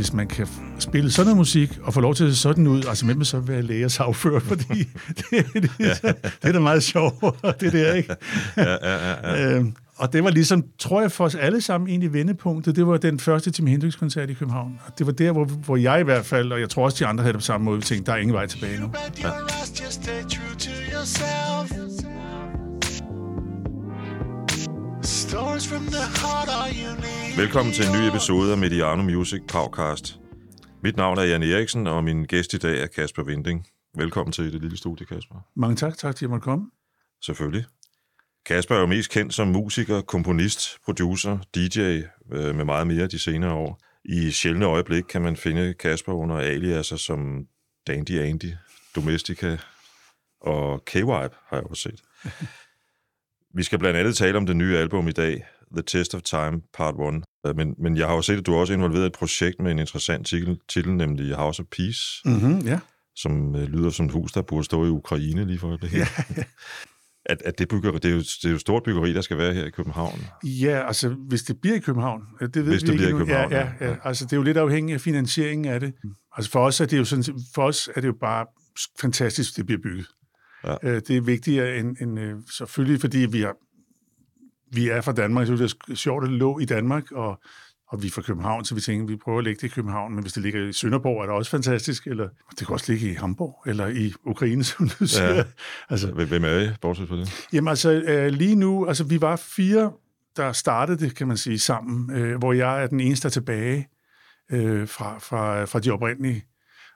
hvis man kan spille sådan noget musik, og få lov til at se sådan ud, altså hvem vil så være læge og sagfører, fordi det, det, det, det er da meget sjovt, det der, ikke? Ja, ja, ja, ja. Øhm, og det var ligesom, tror jeg, for os alle sammen egentlig vendepunktet. Det var den første Tim Hendrix-koncert i København. Og det var der, hvor, hvor jeg i hvert fald, og jeg tror også, de andre havde det på samme måde, tænkte, der er ingen vej tilbage nu. Ja. Velkommen til en ny episode af Mediano Music Podcast. Mit navn er Jan Eriksen, og min gæst i dag er Kasper Vinding. Velkommen til det lille studie, Kasper. Mange tak. Tak til, at jeg måtte komme. Selvfølgelig. Kasper er jo mest kendt som musiker, komponist, producer, DJ øh, med meget mere de senere år. I sjældne øjeblik kan man finde Kasper under aliaser som Dandy Andy, Domestica og K-Wipe har jeg også set. Vi skal blandt andet tale om det nye album i dag, The Test of Time Part 1. Øh, men, men jeg har jo set, at du er også involveret i et projekt med en interessant titel, titel nemlig House of Peace. Mm-hmm, ja. Som øh, lyder som et hus, der burde stå i Ukraine lige for det her. At, at det, byggeri, det, er jo, det er jo et stort byggeri, der skal være her i København. Ja, altså hvis det bliver i København, det ved hvis vi det ikke bliver i København, ja, ja, ja. Altså det er jo lidt afhængigt af finansieringen af det. Altså for os er det jo, sådan, for os er det jo bare fantastisk, det bliver bygget. Ja. Øh, det er vigtigere end, end øh, selvfølgelig, fordi vi har vi er fra Danmark, så det er sjovt, at det lå i Danmark, og, og vi er fra København, så vi tænker, vi prøver at lægge det i København, men hvis det ligger i Sønderborg, er det også fantastisk, eller det kan også ligge i Hamburg, eller i Ukraine, som du siger. Ja. Altså, Hvem er I, bortset fra det? Jamen altså, øh, lige nu, altså vi var fire, der startede det, kan man sige, sammen, øh, hvor jeg er den eneste, der er tilbage øh, fra, fra, fra de oprindelige.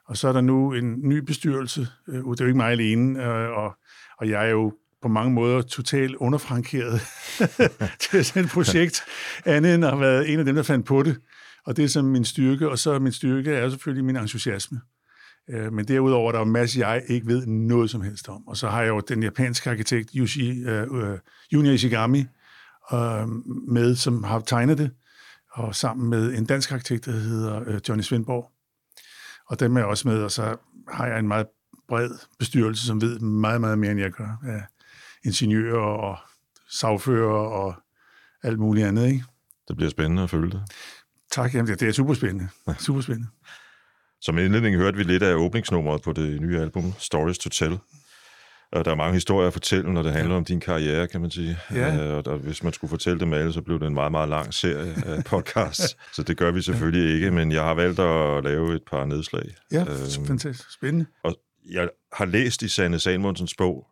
Og så er der nu en ny bestyrelse, øh, det er jo ikke mig alene, øh, og, og jeg er jo på mange måder totalt underfrankeret til sådan et projekt, andet end at have været en af dem, der fandt på det. Og det er som min styrke, og så min styrke er selvfølgelig min entusiasme. Øh, men derudover der er der en masse, jeg ikke ved noget som helst om. Og så har jeg jo den japanske arkitekt Yushi, uh, uh, Junior Ishigami uh, med, som har tegnet det, og sammen med en dansk arkitekt, der hedder uh, Johnny Svendborg. Og dem er jeg også med, og så har jeg en meget bred bestyrelse, som ved meget, meget mere, end jeg gør. Ja ingeniører og sagfører og alt muligt andet. Ikke? Det bliver spændende at følge det. Tak, jamen, det er super spændende. Super spændende. Som indledning hørte vi lidt af åbningsnummeret på det nye album, Stories to Tell. Og der er mange historier at fortælle, når det handler ja. om din karriere, kan man sige. Ja. Øh, og der, hvis man skulle fortælle dem alle, så blev det en meget, meget lang serie af podcasts. så det gør vi selvfølgelig ja. ikke, men jeg har valgt at lave et par nedslag. Ja, øhm, fantastisk. Spændende. Og jeg har læst i Sanne Salmonsens bog,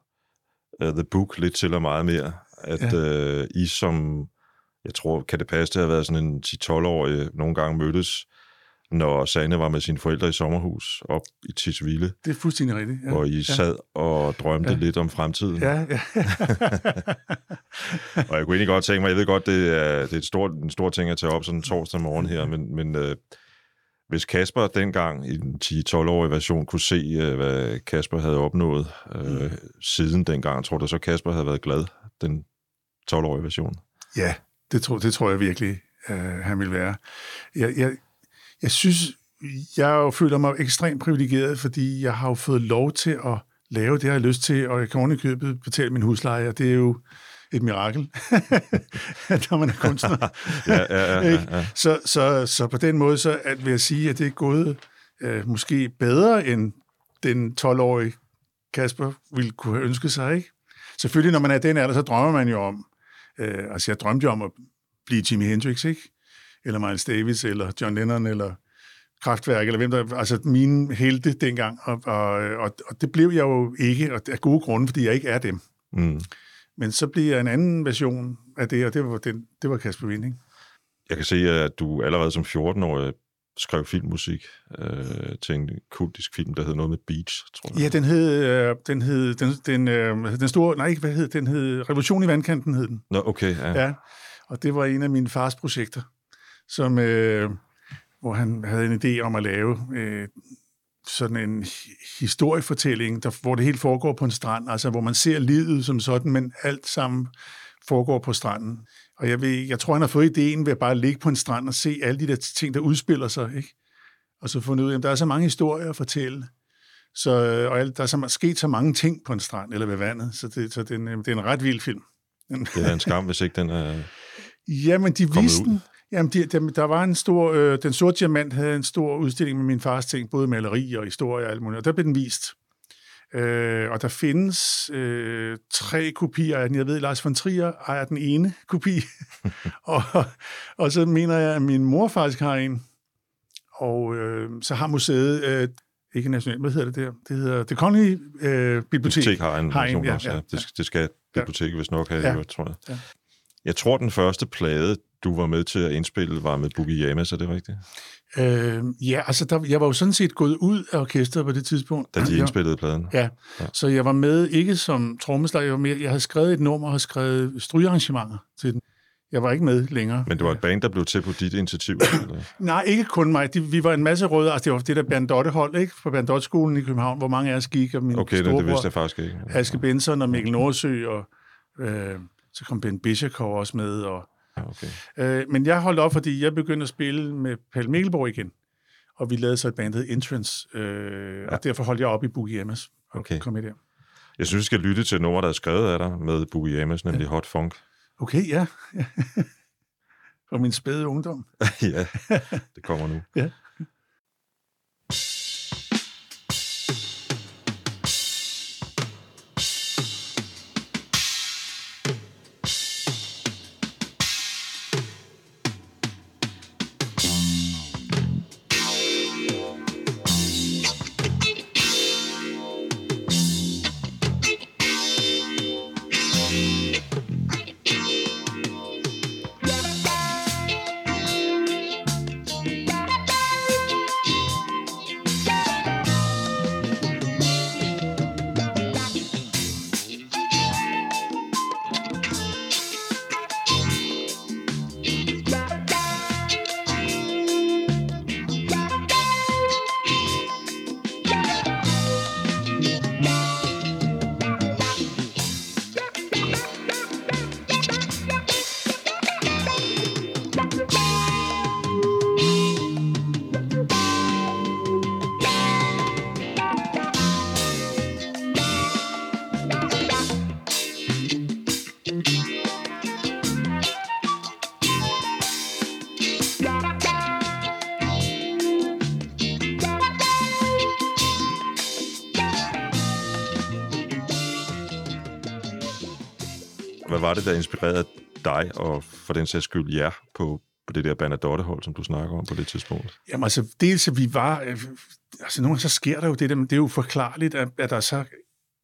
uh, The Book lidt til og meget mere, at ja. uh, I som, jeg tror, kan det passe, det har været sådan en 10-12-årig, nogle gange mødtes, når Sanne var med sine forældre i sommerhus op i Tisvilde. Det er fuldstændig rigtigt. Ja. Hvor I ja. sad og drømte ja. lidt om fremtiden. Ja, ja. og jeg kunne egentlig godt tænke mig, jeg ved godt, det er, det er et stort, en stor ting at tage op sådan en torsdag morgen her, men, men uh, hvis Kasper dengang i den 10-12-årige version kunne se, øh, hvad Kasper havde opnået øh, mm. siden dengang, tror du så, Kasper havde været glad, den 12-årige version? Ja, det tror, det tror jeg virkelig, øh, han ville være. Jeg, jeg, jeg synes, jeg føler mig ekstremt privilegeret, fordi jeg har jo fået lov til at lave det, jeg har lyst til, og jeg kan ovenikøbet betale min husleje, og det er jo et mirakel, når man er kunstner. ja, ja, ja, ja. Så, så, så på den måde så at vil jeg sige, at det er gået øh, måske bedre, end den 12-årige Kasper ville kunne have ønsket sig. Ikke? Selvfølgelig, når man er den alder, så drømmer man jo om, øh, altså jeg drømte jo om at blive Jimi Hendrix, ikke? eller Miles Davis, eller John Lennon, eller Kraftværk, eller hvem der, altså mine helte dengang, og, og, og, og det blev jeg jo ikke, og af gode grunde, fordi jeg ikke er dem. Mm. Men så bliver en anden version af det, og det var, den, det var Kasper Winding. Jeg kan se, at du allerede som 14-årig skrev filmmusik øh, til en kultisk film, der hed noget med Beach, tror jeg. Ja, den hed, øh, den hed, den, den, øh, den store, nej, hvad hed den? hed Revolution i vandkanten hed den. Nå, okay, ja. ja. Og det var en af mine fars projekter, som, øh, hvor han havde en idé om at lave øh, sådan en historiefortælling, der, hvor det hele foregår på en strand, altså hvor man ser livet som sådan, men alt sammen foregår på stranden. Og jeg, ved, jeg tror, han har fået ideen ved at bare ligge på en strand og se alle de der ting, der udspiller sig, ikke? Og så fundet ud af, at der er så mange historier at fortælle, så, og der er så, sket så mange ting på en strand eller ved vandet, så det, så det, er, en, det er en ret vild film. Det er en skam, hvis ikke den er Jamen, de viste den, Jamen, de, der, der var en stor... Øh, den sorte diamant havde en stor udstilling med min fars ting, både maleri og historie og alt muligt, og der blev den vist. Øh, og der findes øh, tre kopier af den. Jeg ved, Lars von Trier ejer den ene kopi, og, og så mener jeg, at min mor faktisk har en. Og øh, så har museet, øh, ikke nationalt, hvad hedder det der? Det hedder Det Kongelige øh, Bibliotek. Bibliotek har en, har en ja, ja, ja. Det, det skal biblioteket vist nok have, Ja. ja. tror jeg. Ja. Jeg tror, den første plade, du var med til at indspille, var med Boogie Yamas, er det rigtigt? Øh, ja, altså, der, jeg var jo sådan set gået ud af orkestret på det tidspunkt. Da de indspillede pladen? Ja, Ja. så jeg var med ikke som trommeslager, jeg, var med, jeg havde skrevet et nummer og skrevet strygearrangementer til den. Jeg var ikke med længere. Men det var et band, der blev til på dit initiativ? eller? Nej, ikke kun mig. De, vi var en masse røde. Altså, det var det der Berndottehold, ikke? På Berndotteskolen i København, hvor mange af os gik. Og min Okay, det, det storebror, vidste jeg faktisk ikke. Aske Benson og Mikkel Nordsø, og øh, så kom Ben Bischakov også med. Og, okay. øh, men jeg holdt op, fordi jeg begyndte at spille med Pelle Mikkelborg igen. Og vi lavede så et band, der hed Entrance. Øh, ja. Og derfor holdt jeg op i Boogie Ms. Og Okay. kom med der. Jeg synes, vi skal lytte til nummer, der er skrevet af dig med Boogie Yamas, nemlig Hot Funk. Okay, ja. Fra min spæde ungdom. ja, det kommer nu. Ja. Var det, der inspirerede dig, og for den sags skyld jer, på, på det der Bernadotte-hold, som du snakker om på det tidspunkt? Jamen altså, dels at vi var... øh, Altså, nogle gange så sker der jo det der, men det er jo forklarligt, at, at der er så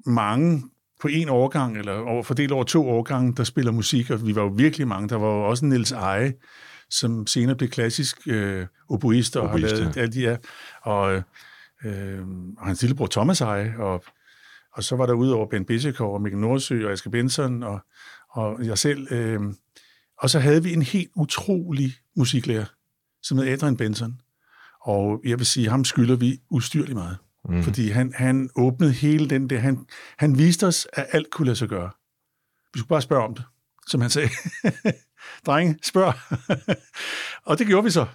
mange på en årgang, eller over, fordelt over to årgange, der spiller musik, og vi var jo virkelig mange. Der var jo også Niels Eje, som senere blev klassisk øh, oboist, og Oboist, har lavet ja. alt de her. Og, øh, og hans lillebror Thomas Eje, og, og så var der udover Ben Bischekov og Mikkel Nordsø og Aske Benson og, og jeg selv. Øh, og så havde vi en helt utrolig musiklærer, som hed Adrian Benson. Og jeg vil sige, ham skylder vi ustyrligt meget. Mm. Fordi han, han åbnede hele den der... Han, han viste os, at alt kunne lade sig gøre. Vi skulle bare spørge om det, som han sagde. Drenge, spørg. og det gjorde vi så.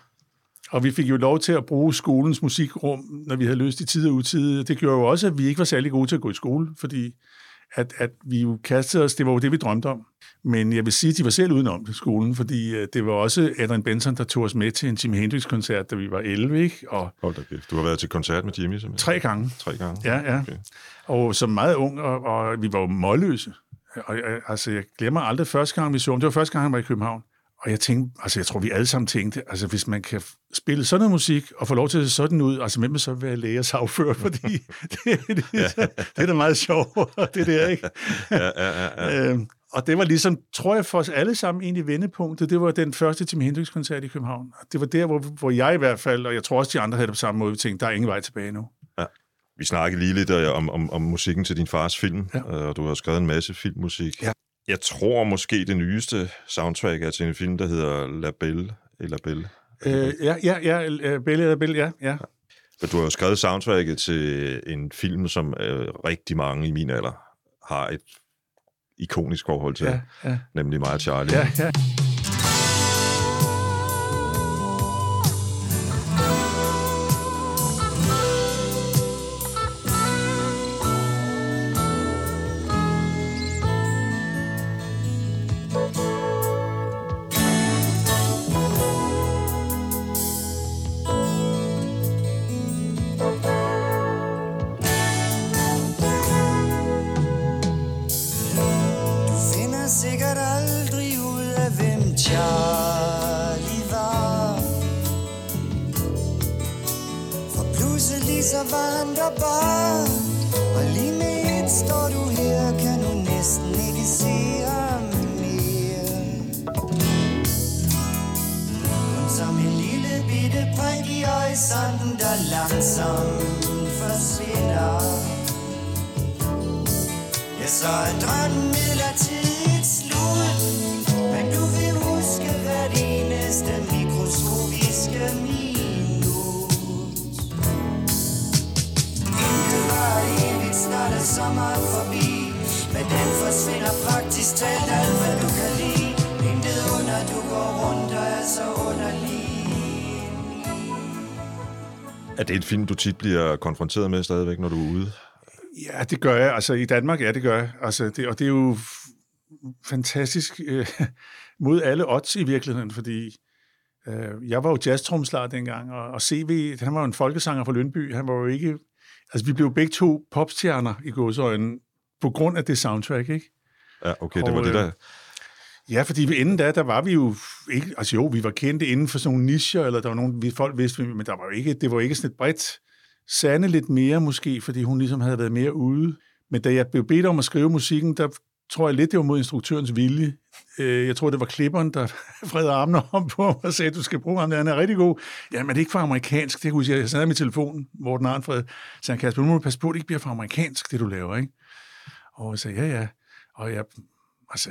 Og vi fik jo lov til at bruge skolens musikrum, når vi havde løst i tid og utid. Det gjorde jo også, at vi ikke var særlig gode til at gå i skole, fordi at, at vi jo kastede os, det var jo det, vi drømte om. Men jeg vil sige, at de var selv udenom det, skolen, fordi øh, det var også Adrian Benson, der tog os med til en Jimi Hendrix-koncert, da vi var 11, ikke? Og Hold da kæft. Du har været til koncert med Jimmy, simpelthen? tre gange. Tre gange? Ja, ja. Okay. Og som meget ung, og, og vi var jo målløse. Og jeg, altså, jeg glemmer aldrig første gang, vi så ham. Det var første gang, han var i København. Og jeg tænkte, altså jeg tror, vi alle sammen tænkte, altså hvis man kan spille sådan noget musik, og få lov til at se sådan ud, altså hvem vil så være læge og sagfører, fordi det, det, det, det er da meget sjovt, det der, ikke? Ja, ja, ja, ja. Øhm, og det var ligesom, tror jeg for os alle sammen egentlig vendepunktet, det var den første Jimi Hendrix-koncert i København. Det var der, hvor, hvor jeg i hvert fald, og jeg tror også de andre havde det på samme måde, vi tænkte, der er ingen vej tilbage nu. Vi snakkede lige lidt øh, om, om, om musikken til din fars film, Ja. ja. og du har skrevet en masse filmmusik. Ja. Jeg tror måske det nyeste soundtrack er til en film, der hedder La Belle, eller Belle. Øh, ja, ja, ja, Belle eller Belle, ja, ja. Men du har jo skrevet soundtracket til en film, som øh, rigtig mange i min alder har et ikonisk forhold til, Ja, ja, nemlig mig og Charlie. ja, ja. Et film, du tit bliver konfronteret med stadigvæk, når du er ude? Ja, det gør jeg. Altså i Danmark, ja, det gør jeg. Altså, det, og det er jo fantastisk øh, mod alle odds i virkeligheden, fordi øh, jeg var jo jazztromslar dengang, og, og CV, han var jo en folkesanger fra Lønby. Han var jo ikke... Altså, vi blev begge to popstjerner i godsøjne på grund af det soundtrack, ikke? Ja, okay, det Og, var det, øh, der... Ja, fordi inden da, der var vi jo ikke, altså jo, vi var kendte inden for sådan nogle nicher, eller der var nogle, vi, folk vidste, men der var jo ikke, det var ikke sådan et bredt, Sande lidt mere måske, fordi hun ligesom havde været mere ude. Men da jeg blev bedt om at skrive musikken, der tror jeg lidt, det var mod instruktørens vilje. Øh, jeg tror, det var klipperen, der fred armene om på mig og sagde, du skal bruge ham, der. han er rigtig god. Ja, men det er ikke for amerikansk. Det kunne jeg huske, jeg sad med telefonen, Morten Arnfred, så han Kasper, nu må du passe på, det ikke bliver for amerikansk, det du laver, ikke? Og jeg sagde, ja, ja. Og jeg, altså,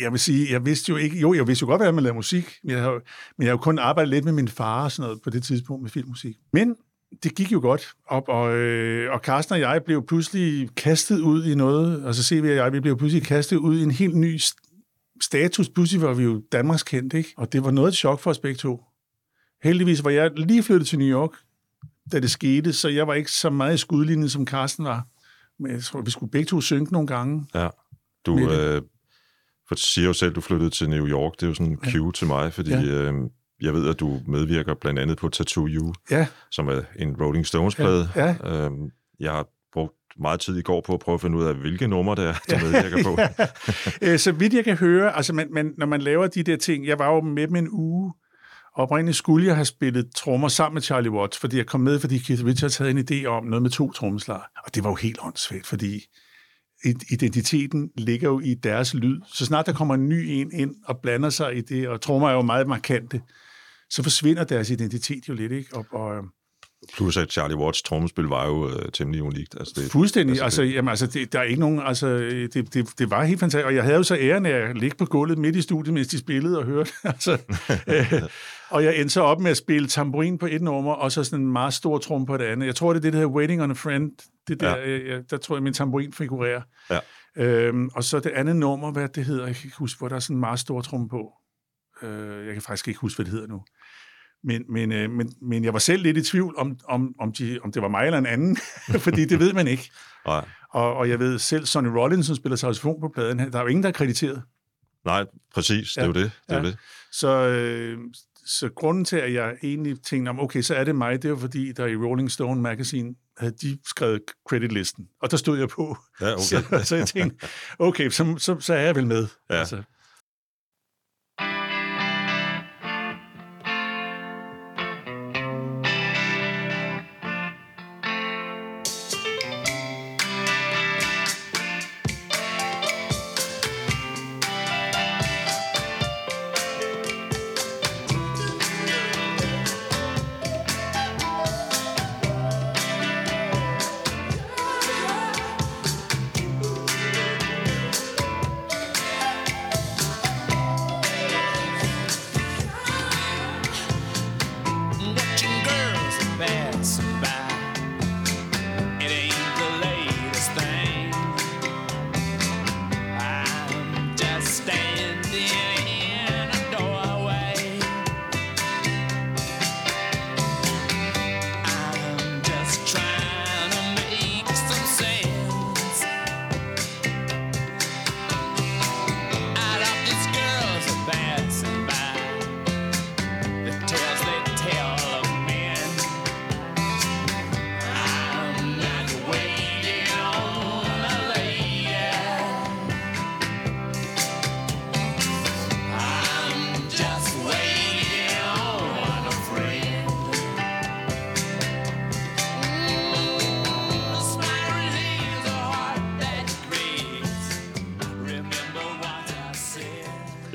jeg vil sige, jeg vidste jo ikke, jo, jeg vidste jo godt, at man lavede musik, men jeg har, men jeg har jo kun arbejdet lidt med min far og sådan noget på det tidspunkt med filmmusik. Men det gik jo godt op, og, øh, og Carsten og jeg blev pludselig kastet ud i noget, altså CV og jeg, vi blev pludselig kastet ud i en helt ny st- status. Pludselig var vi jo Danmarks kendt, ikke? Og det var noget et chok for os begge to. Heldigvis var jeg lige flyttet til New York, da det skete, så jeg var ikke så meget i skudlinjen, som Carsten var. Men jeg tror, vi skulle begge to synke nogle gange. Ja. Du øh, for siger jo selv, at du flyttede til New York. Det er jo sådan en cue til mig, fordi Ja. øh, jeg ved, at du medvirker blandt andet på Tattoo You, Ja, som er en Rolling Stones-plade. Ja, Øhm, jeg har brugt meget tid i går på at prøve at finde ud af, hvilke numre det er, du medvirker på. Øh, så vidt jeg kan høre, altså man, man, når man laver de der ting, jeg var jo med dem en uge, og oprindeligt skulle jeg have spillet trommer sammen med Charlie Watts, fordi jeg kom med, fordi Keith Richards havde en idé om noget med to trommeslager. Og det var jo helt åndssvagt, fordi identiteten ligger jo i deres lyd. Så snart der kommer en ny en ind og blander sig i det, og trommer er jo meget markante, så forsvinder deres identitet jo lidt, ikke? Og, og, øhm, Plus at Charlie Watts trommespil var jo øh, temmelig unikt. Altså, det, Fuldstændig. altså, Altså, det- jamen, altså det, der er ikke nogen... Altså, det, det, det var helt fantastisk. Og jeg havde jo så æren af at ligge på gulvet midt i studiet, mens de spillede og hørte. altså, øh, og jeg endte så op med at spille tamburin på et nummer, og så sådan en meget stor trum på det andet. Jeg tror, det er det, der hedder Waiting on a Friend. Det der, Ja. ja. der tror jeg, min tamburin figurerer. Ja. Øhm, og så det andet nummer, hvad det hedder, jeg kan ikke huske, hvor der er sådan en meget stor trum på. Øh, jeg kan faktisk ikke huske, hvad det hedder nu. Men, men, øh, men, men jeg var selv lidt i tvivl, om, om, om, de, om det var mig eller en anden, fordi det ved man ikke. nej, Og, og jeg ved selv, Sonny Rollins, som spiller saxofon på pladen, der er jo ingen, der er krediteret. nej, præcis. Det er jo det. det, er Ja. det. Så, øh, så grunden til, at jeg egentlig tænkte, om, okay, så er det mig, det var fordi, der i Rolling Stone Magazine havde de skrevet creditlisten, og der stod jeg på. Ja, okay. Så, så jeg tænkte, okay, så, så, så er jeg vel med. Ja. Altså,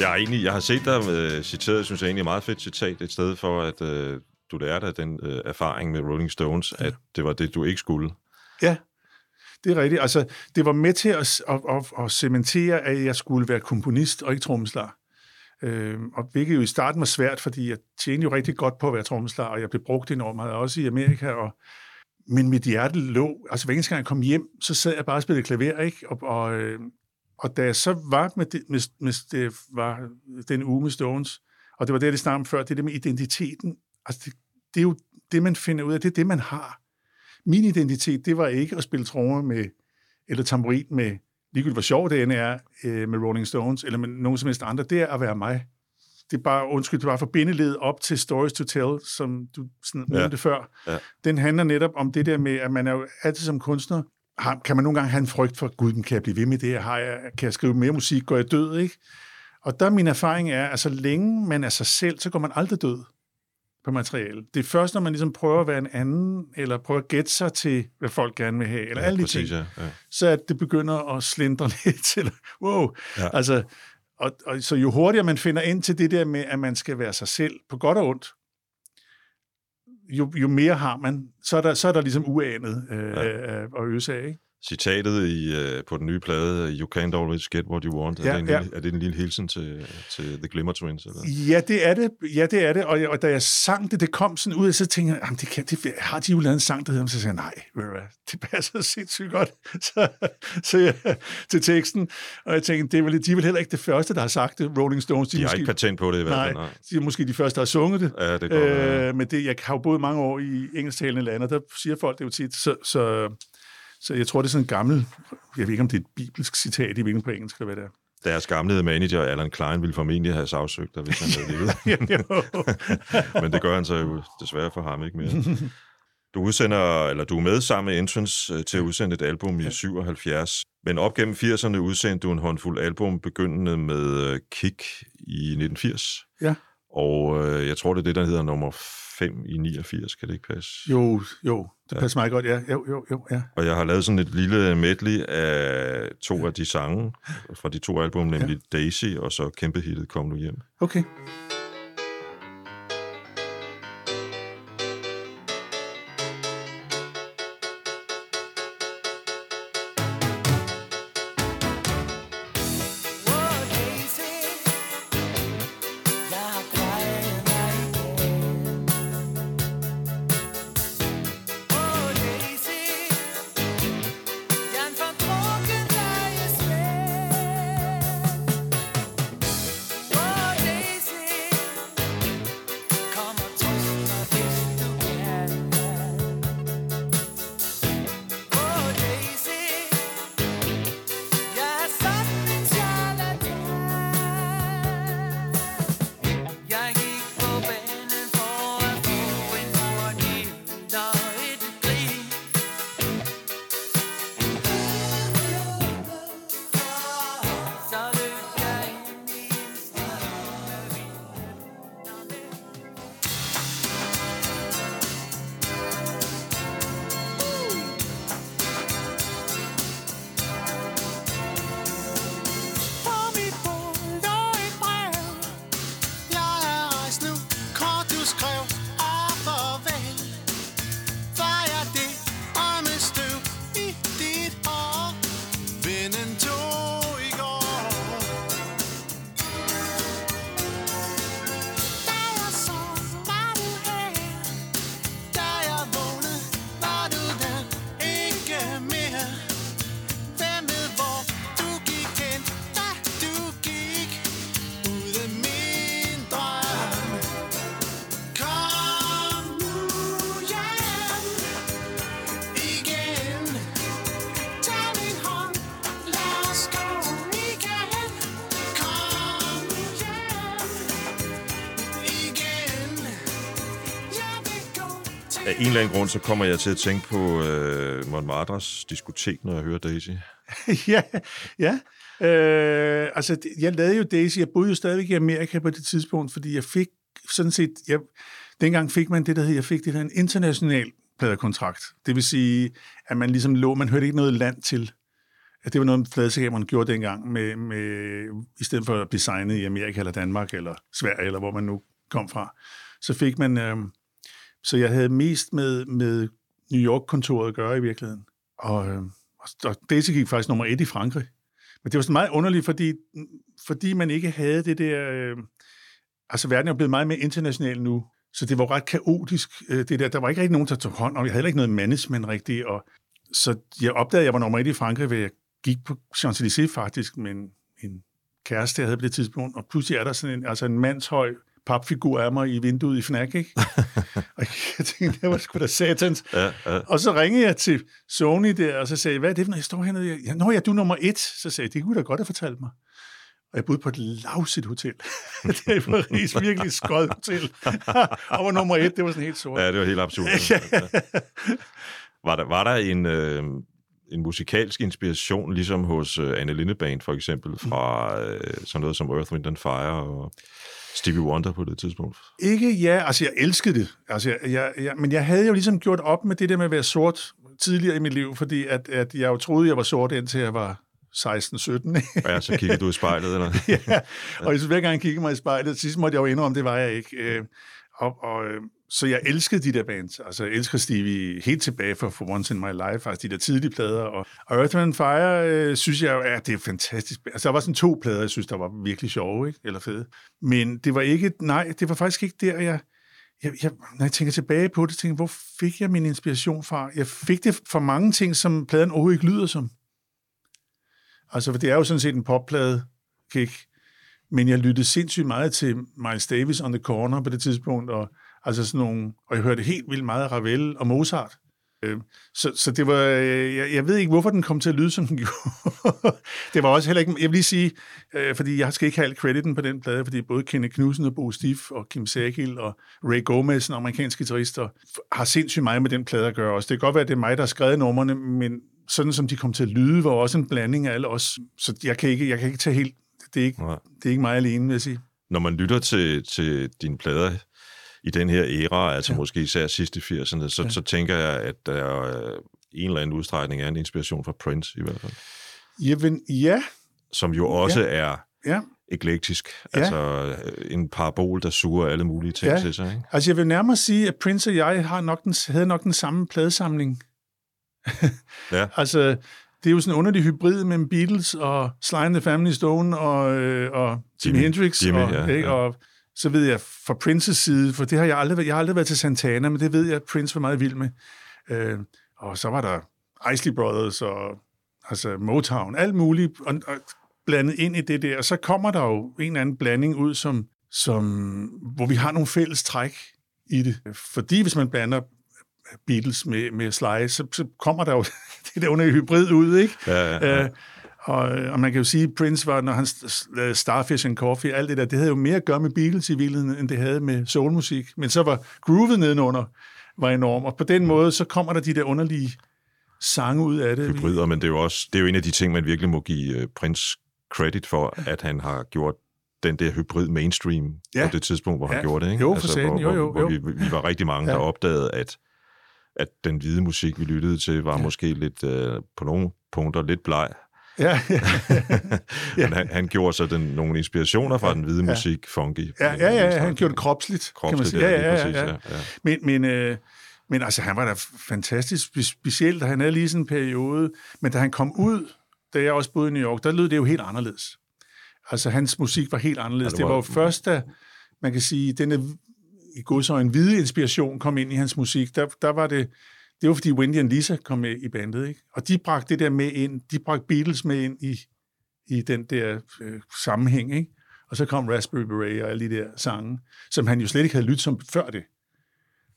Jeg har, egentlig, jeg har set dig uh, citeret, synes jeg egentlig er meget fedt citat, et sted for, at uh, du lærte af den uh, erfaring med Rolling Stones, at det var det, du ikke skulle. Ja, det er rigtigt. Altså, det var med til at, at, at, at cementere, at jeg skulle være komponist og ikke trommeslager. Øh, og hvilket jo i starten var svært, fordi jeg tjente jo rigtig godt på at være trommeslager, og jeg blev brugt enormt meget, også i Amerika. Og, men mit hjerte lå, altså hver eneste gang jeg kom hjem, så sad jeg bare og spillede klaver, ikke? Og, og, øh, og da jeg så var med, det, med, med det var den uge med Stones, og det var det, det snakkede om før, det er det med identiteten. Altså, det, det er jo det, man finder ud af, det er det, man har. Min identitet, det var ikke at spille trommer med, eller tamburin med, ligegyldigt hvor sjov det end er, øh, med Rolling Stones, eller med nogen som helst andre, det er at være mig. Det er bare, undskyld, det var forbindeled op til Stories to Tell, som du sådan Ja. nævnte før. Ja. Den handler netop om det der med, at man er jo altid som kunstner, har, kan man nogle gange have en frygt for, gud, kan jeg blive ved med det? Har jeg, kan jeg skrive mere musik? Går jeg død, ikke? Og der min erfaring er, at så længe man er sig selv, så går man aldrig død på materiale. Det er først, når man ligesom prøver at være en anden, eller prøver at gætte sig til, hvad folk gerne vil have, eller ja, alle de præcis, ting, ja. ja. så at det begynder at slindre lidt til, wow, ja. altså, og, og, så jo hurtigere man finder ind til det der med, at man skal være sig selv, på godt og ondt, jo, jo mere har man, så er der, så er der ligesom uanet øh, Ja. ja. at øse af, ikke? Citatet i, uh, på den nye plade, You can't always get what you want, er, Ja, det en, ja. lille, er det en lille hilsen til, til The Glimmer Twins? Eller? Ja, det er det. Ja, det er det. Og, og da jeg sang det, det kom sådan ud, så tænkte jeg, det kan, det, har de jo lavet en sang, der hedder, så sagde jeg, nej, hvad, det passer sindssygt godt så, så jeg, til teksten. Og jeg tænkte, det er vel, de er vel heller ikke det første, der har sagt det, Rolling Stones. De har måske, ikke patent på det i hvert fald, nej, nej. de er måske de første, der har sunget det. Ja, det være. Øh, men det, jeg har jo boet mange år i engelsktalende lande, og der siger folk det jo tit, så, så, så jeg tror, det er sådan en gammel, jeg ved ikke, om det er et bibelsk citat i hvilken på engelsk, eller hvad det er. Deres gamle manager, Alan Klein, ville formentlig have sagsøgt dig, hvis han havde levet. Men det gør han så jo desværre for ham ikke mere. Du udsender, eller du er med sammen med Entrance øh, til at udsende et album i 77. Men op gennem 80'erne udsendte du en håndfuld album, begyndende med øh, Kick i 1980. Ja. Og øh, jeg tror, det er det, der hedder nummer 5 i 89, kan det ikke passe? Jo, jo, det passer meget godt, ja. Jo, jo, jo, ja. Og jeg har lavet sådan et lille medley af to af de sange fra de to album, nemlig ja. Daisy og så kæmpe hittet Kom nu hjem. Okay. Af en eller anden grund, så kommer jeg til at tænke på øh, Montmartres diskotek, når jeg hører Daisy. ja, ja. Øh, altså, det- jeg lavede jo Daisy. Jeg boede jo stadigvæk i Amerika på det tidspunkt, fordi jeg fik sådan set... Jeg, dengang fik man det, der hed, jeg fik det der en international pladekontrakt. Det vil sige, at man ligesom lå, man hørte ikke noget land til. at det var noget, pladeselskaberne gjorde dengang, med, med, i stedet for at blive signet i Amerika eller Danmark eller Sverige, eller hvor man nu kom fra, så fik man... Øh, så jeg havde mest med, med New York-kontoret at gøre i virkeligheden. Og, øh, og Daisy gik faktisk nummer et i Frankrig. Men det var sådan meget underligt, fordi, fordi man ikke havde det der... Øh, altså, verden er jo blevet meget mere international nu, så det var ret kaotisk, øh, det der. Der var ikke rigtig nogen, der tog hånd om. Jeg havde heller ikke noget management rigtigt, og så jeg opdagede, at jeg var nummer et i Frankrig, ved jeg gik på Champs-Élysées faktisk men en, en kæreste, jeg havde på det tidspunkt, og pludselig er der sådan en, altså en mandshøj papfigur af mig i vinduet i Fnac, ikke? og jeg tænkte, det var sgu da satans. Ja, ja. Og så ringede jeg til Sony der, og så sagde jeg, hvad er det, når jeg står hernede? Ja, Nå ja, du er nummer et. Så sagde jeg, det kunne du da godt have fortalt mig. Og jeg boede på et lavsigt hotel. det er i Paris, virkelig skødt hotel. og var nummer et, det var sådan helt sort. Ja, det var helt absurd. var, der, var der en, øh, en musikalsk inspiration, ligesom hos øh, Anne Lindeband for eksempel, fra øh, sådan noget som Earth, Wind and Fire og Stevie Wonder på det tidspunkt? Ikke ja, altså jeg elskede det. Altså, jeg, jeg, jeg, men jeg havde jo ligesom gjort op med det der med at være sort tidligere i mit liv, fordi at, at jeg jo troede, jeg var sort indtil jeg var 16-17. ikke? Ja, så kiggede du i spejlet, eller? ja, og hver gang jeg kiggede mig i spejlet, sidst måtte jeg jo indrømme, det var jeg ikke. Og, og, så jeg elskede de der bands. Altså, jeg elsker Stevie helt tilbage fra For Once in My Life, faktisk de der tidlige plader. Og, og Earth, Wind and Fire, øh, synes jeg jo, ja, det er fantastisk. Altså, der var sådan to plader, jeg synes, der var virkelig sjove, ikke? Eller fede. Men det var ikke, nej, det var faktisk ikke der, jeg, jeg, jeg, når jeg tænker tilbage på det, tænker hvor fik jeg min inspiration fra? Jeg fik det fra mange ting, som pladen overhovedet ikke lyder som. Altså, for det er jo sådan set en popplade, ikke? Men jeg lyttede sindssygt meget til Miles Davis on the Corner på det tidspunkt, og, altså sådan nogle, og jeg hørte helt vildt meget af Ravel og Mozart. Øh, så, så det var, øh, jeg, jeg ved ikke, hvorfor den kom til at lyde, som den gjorde. det var også heller ikke, jeg vil lige sige, øh, fordi jeg skal ikke have al crediten på den plade, fordi både Kenneth Knudsen og Bo Stiff og Kim Sagil og Ray Gomez, en amerikansk guitarist, har sindssygt meget med den plade at gøre også. Det kan godt være, at det er mig, der har skrevet numrene, men sådan som de kom til at lyde, var også en blanding af alle os. Så jeg kan ikke, jeg kan ikke tage helt, det er ikke, Nej. det er ikke mig alene, vil jeg sige. Når man lytter til, til dine plader i den her æra, altså ja. måske især sidst i 80'erne, så, ja. så tænker jeg, at der er en eller anden udstrækning er en inspiration fra Prince i hvert fald, Jamen, ja, som jo også ja. er ja. eklektisk. Ja. Altså øh, en parabol, der suger alle mulige ting Ja. til sig. Ikke? Altså, jeg vil nærmere sige, at Prince og jeg har nok den, havde nok den samme pladesamling. Ja. Altså, det er jo sådan en underlig hybrid mellem Beatles og Sly and the Family Stone og, øh, og Jimi Hendrix. Jimmy, og, ja, ikke? ja. og så ved jeg fra Princes side, for det har jeg aldrig, været- jeg har aldrig været til Santana, men det ved jeg, at Prince var meget vild med. Øh, og så var der Isley Brothers og altså Motown, alt muligt, og, og blandet ind i det der. Og så kommer der jo en eller anden blanding ud, som, som, hvor vi har nogle fælles træk i det. Fordi hvis man blander Beatles med, med Sly, så, så kommer der jo det der under hybrid ud, ikke? Ja, ja, ja. Øh, og, og man kan jo sige, at Prince var, når han Starfish and Coffee, alt det der, det havde jo mere at gøre med Beatles i virkeligheden, end det havde med soulmusik. Men så var groovet nedenunder var enorm, og på den måde, så kommer der de der underlige sange ud af det. hybrider, men det er jo også det er jo en af de ting, man virkelig må give uh, Prince credit for, at han har gjort den der hybrid mainstream Ja. på det tidspunkt, hvor han Ja. gjorde det. Ikke? Jo, for satan. hvor, Jo, jo, hvor, jo. hvor vi, vi var rigtig mange, Ja. der opdagede, at, at den hvide musik, vi lyttede til, var Ja. måske lidt uh, på nogle punkter lidt bleg. Ja, ja, Men han, han gjorde så den, nogle inspirationer fra den hvide Ja. musik, funky. ja, ja, ja, han gjorde det kropsligt, kan man Kropsligt, sige. ja, Ja, ja, præcis, ja, ja. ja. ja. Men, men, øh, men altså, han var da fantastisk spe- specielt, han havde lige sådan en periode. Men da han kom ud, da jeg også boede i New York, der lød det jo helt anderledes. Altså, hans musik var helt anderledes. Ja, det det, var- var jo først, da man kan sige, denne i godsøjne hvide inspiration kom ind i hans musik, der, der var det, det var fordi Wendy og Lisa kom med i bandet, ikke? Og de bragte det der med ind, de bragte Beatles med ind i, i den der øh, sammenhæng, ikke? Og så kom Raspberry Beret og alle de der sange, som han jo slet ikke havde lyttet som før det.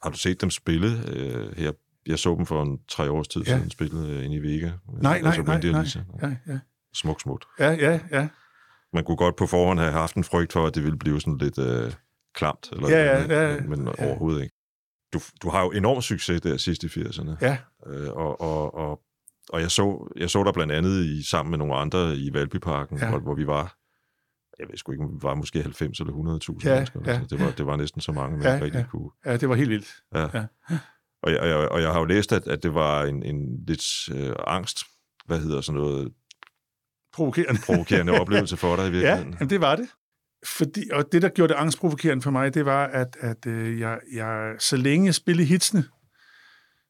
Har du set dem spille øh, her? Jeg så dem for en tre års tid Ja. siden, spille øh, inde i Vega. Nej, nej, altså nej, Wendy og nej. Lisa. Ja, ja. Smuk, smukt. Ja, ja, ja. Man kunne godt på forhånd have haft en frygt for, at det ville blive sådan lidt øh, klamt, eller, Ja, ja, men, ja, men ja. overhovedet ikke. Du, du har jo enorm succes der sidst i 80'erne, Ja, øh, og, og, og, og jeg, så, jeg så der blandt andet i, sammen med nogle andre i Valbyparken, Ja. ja. hvor, hvor vi var, jeg ved sgu ikke, om vi var måske 90 eller 100.000 Ja, mennesker. ja, altså, det, var, det var næsten så mange, man Ja, ikke rigtig ja. kunne. ja, det var helt vildt. Ja. Ja. Og, jeg, og, jeg, og jeg har jo læst, at, at det var en, en lidt øh, angst, hvad hedder sådan noget, angstprovokerende. provokerende oplevelse for dig i Ja, virkeligheden. jamen det var det. Fordi, og det, der gjorde det angstprovokerende for mig, det var, at, at øh, jeg, jeg, så længe jeg spillede hitsene,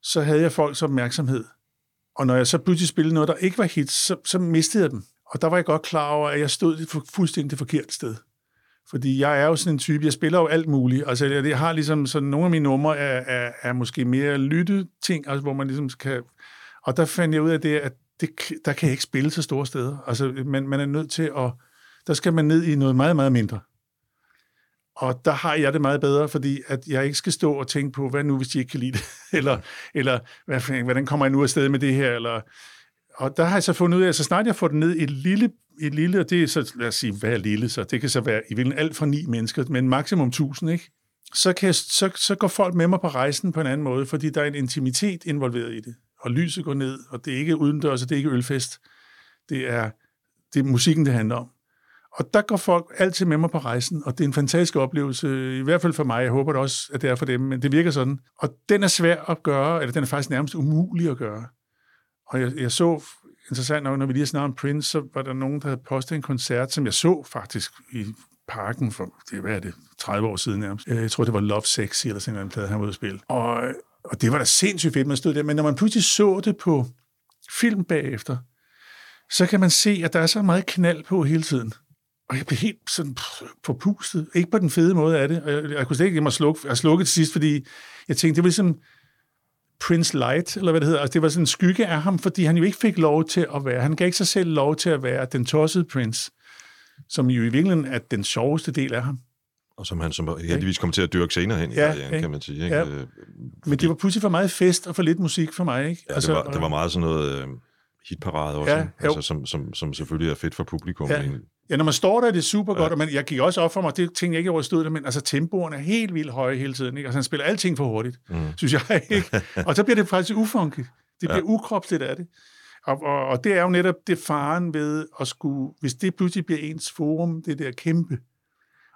så havde jeg folks opmærksomhed. Og når jeg så pludselig spillede noget, der ikke var hits, så, så mistede jeg dem. Og der var jeg godt klar over, at jeg stod det fuldstændig det forkerte sted. Fordi jeg er jo sådan en type, jeg spiller jo alt muligt. Altså, jeg, jeg har ligesom sådan, nogle af mine numre er, er, er måske mere lytteting, altså, hvor man ligesom kan... Og der fandt jeg ud af det, at det, der kan jeg ikke spille så store steder. Altså, man, man er nødt til at... Der skal man ned i noget meget, meget mindre. Og der har jeg det meget bedre, fordi at jeg ikke skal stå og tænke på, hvad nu, hvis de ikke kan lide det? eller, eller hvad, fanden, hvordan kommer jeg nu afsted med det her? Eller, og der har jeg så fundet ud af, at så snart jeg får det ned i et lille, et lille og det er så, lad os sige, hvad er lille, så det kan så være i virkeligheden alt fra ni mennesker, men maksimum 1000, ikke? Så, kan jeg, så, så går folk med mig på rejsen på en anden måde, fordi der er en intimitet involveret i det. Og lyset går ned, og det er ikke udendørs, og det er ikke ølfest. Det er, det er musikken, det handler om. Og der går folk altid med mig på rejsen, og det er en fantastisk oplevelse, i hvert fald for mig. Jeg håber det også, at det er for dem, men det virker sådan. Og den er svær at gøre, eller den er faktisk nærmest umulig at gøre. Og jeg, jeg så, interessant nok, når vi lige har om Prince, så var der nogen, der havde postet en koncert, som jeg så faktisk i parken for, det, hvad er det, 30 år siden nærmest. Øh, jeg tror, det var Love Sexy, eller sådan en plade, han var ude at spille. Og, og det var da sindssygt fedt, man stod der. Men når man pludselig så det på film bagefter, så kan man se, at der er så meget knald på hele tiden. Og jeg blev helt sådan forpustet. Ikke på den fede måde af det. Og jeg, jeg kunne slet ikke mig slukke. Jeg slukkede til sidst, fordi jeg tænkte, det var ligesom Prince Light, eller hvad det hedder. Altså, det var sådan en skygge af ham, fordi han jo ikke fik lov til at være. Han gav ikke sig selv lov til at være den tossede Prince, som jo i virkeligheden er den sjoveste del af ham. Og som han som heldigvis kom til at dyrke senere hen i Ja, karrieren, kan man sige. Ikke? Ja. Øh, Men det var pludselig for meget fest og for lidt musik for mig. Ikke? Ja, altså, det, var, det var meget sådan noget øh, hitparade også, Ja, jo. altså, som, som, som selvfølgelig er fedt for publikum. Ja. Ja. Ja, når man står der, er det super godt, ja. og man, jeg gik også op for mig, det tænkte jeg ikke, jeg stod der, men altså tempoerne er helt vildt høje hele tiden, ikke? Altså han spiller alting for hurtigt, mm. synes jeg, ikke? Og så bliver det faktisk ufunky. Det bliver ja. ukropsligt af det. Og, og, og, det er jo netop det faren ved at skulle, hvis det pludselig bliver ens forum, det der kæmpe.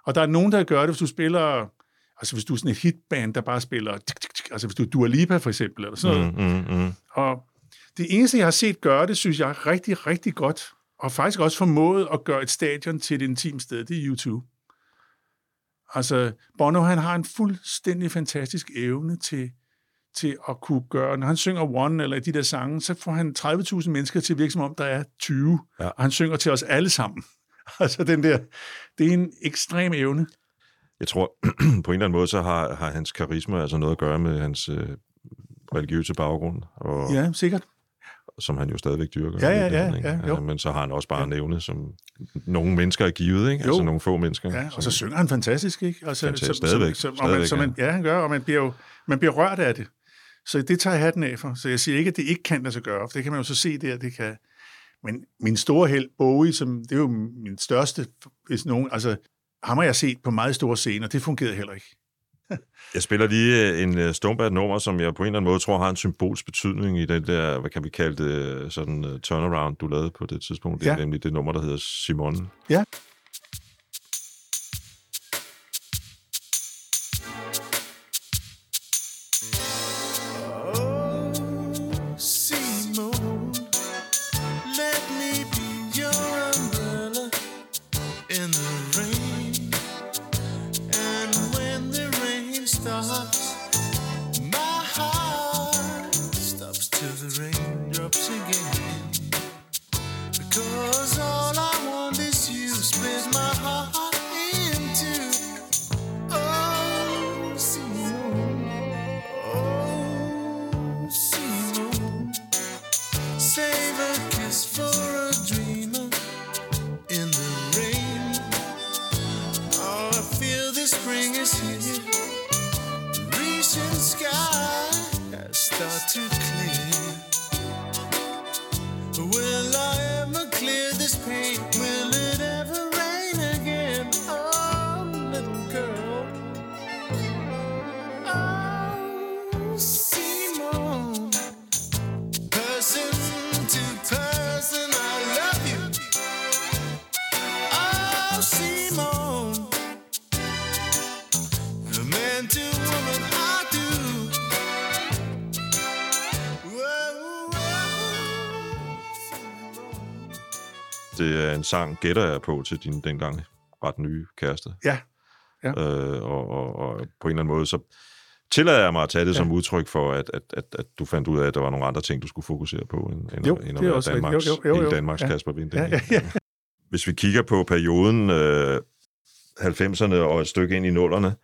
Og der er nogen, der gør det, hvis du spiller, altså hvis du er sådan et hitband, der bare spiller, tik, tik, tik, altså hvis du er Dua Lipa for eksempel, eller sådan noget, Mm, mm, mm. og det eneste, jeg har set gøre det, synes jeg er rigtig, rigtig godt, og faktisk også formået at gøre et stadion til et intimt sted, det er YouTube. Altså, Bono, han har en fuldstændig fantastisk evne til, til at kunne gøre, når han synger One eller de der sange, så får han 30.000 mennesker til at virke som om, der er 20, Ja. ja. og han synger til os alle sammen. Altså, den der, det er en ekstrem evne. Jeg tror, på en eller anden måde, så har, har hans karisma altså noget at gøre med hans øh, religiøse baggrund, og, Ja, sikkert. Som han jo stadigvæk dyrker. Ja, ja, ja, ja, jo. Altså, Men så har han også bare en evne, som nogle mennesker er givet, ikke? Jo. altså nogle få mennesker. Ja, og så synger han fantastisk, ikke? Altså, Fantastisk, stadigvæk, Så, så, og man, stadigvæk, så man, ja, han gør, og man bliver jo man bliver rørt af det. Så det tager jeg hatten af for. Så jeg siger ikke, at det ikke kan lade sig gøre, for det kan man jo så se der, det kan. Men min store held, Bowie, som, det er jo min største, hvis nogen, altså, ham har jeg set på meget store scener, det fungerede heller ikke. Jeg spiller lige øh, en uh, Stonebad nummer, som jeg på en eller anden måde tror har en symbolsk betydning i den der, hvad kan vi kalde det, øh, sådan turnaround, du lavede på det tidspunkt. Det er Ja. nemlig det nummer, der hedder Simon. Ja. En sang, gætter jeg på, til din dengang ret nye kæreste. Ja, Ja. Øh, og, og, og på en eller anden måde, så tillader jeg mig at tage det Ja. som udtryk for, at, at, at, at du fandt ud af, at der var nogle andre ting, du skulle fokusere på, end, end, Jo, at- end det at er være også rigtigt. Danmarks, Jo, jo, jo, jo. Danmarks Ja. Kasper Winding. Ja, ja, ja. Hvis vi kigger på perioden øh, 90'erne og et stykke ind i nullerne,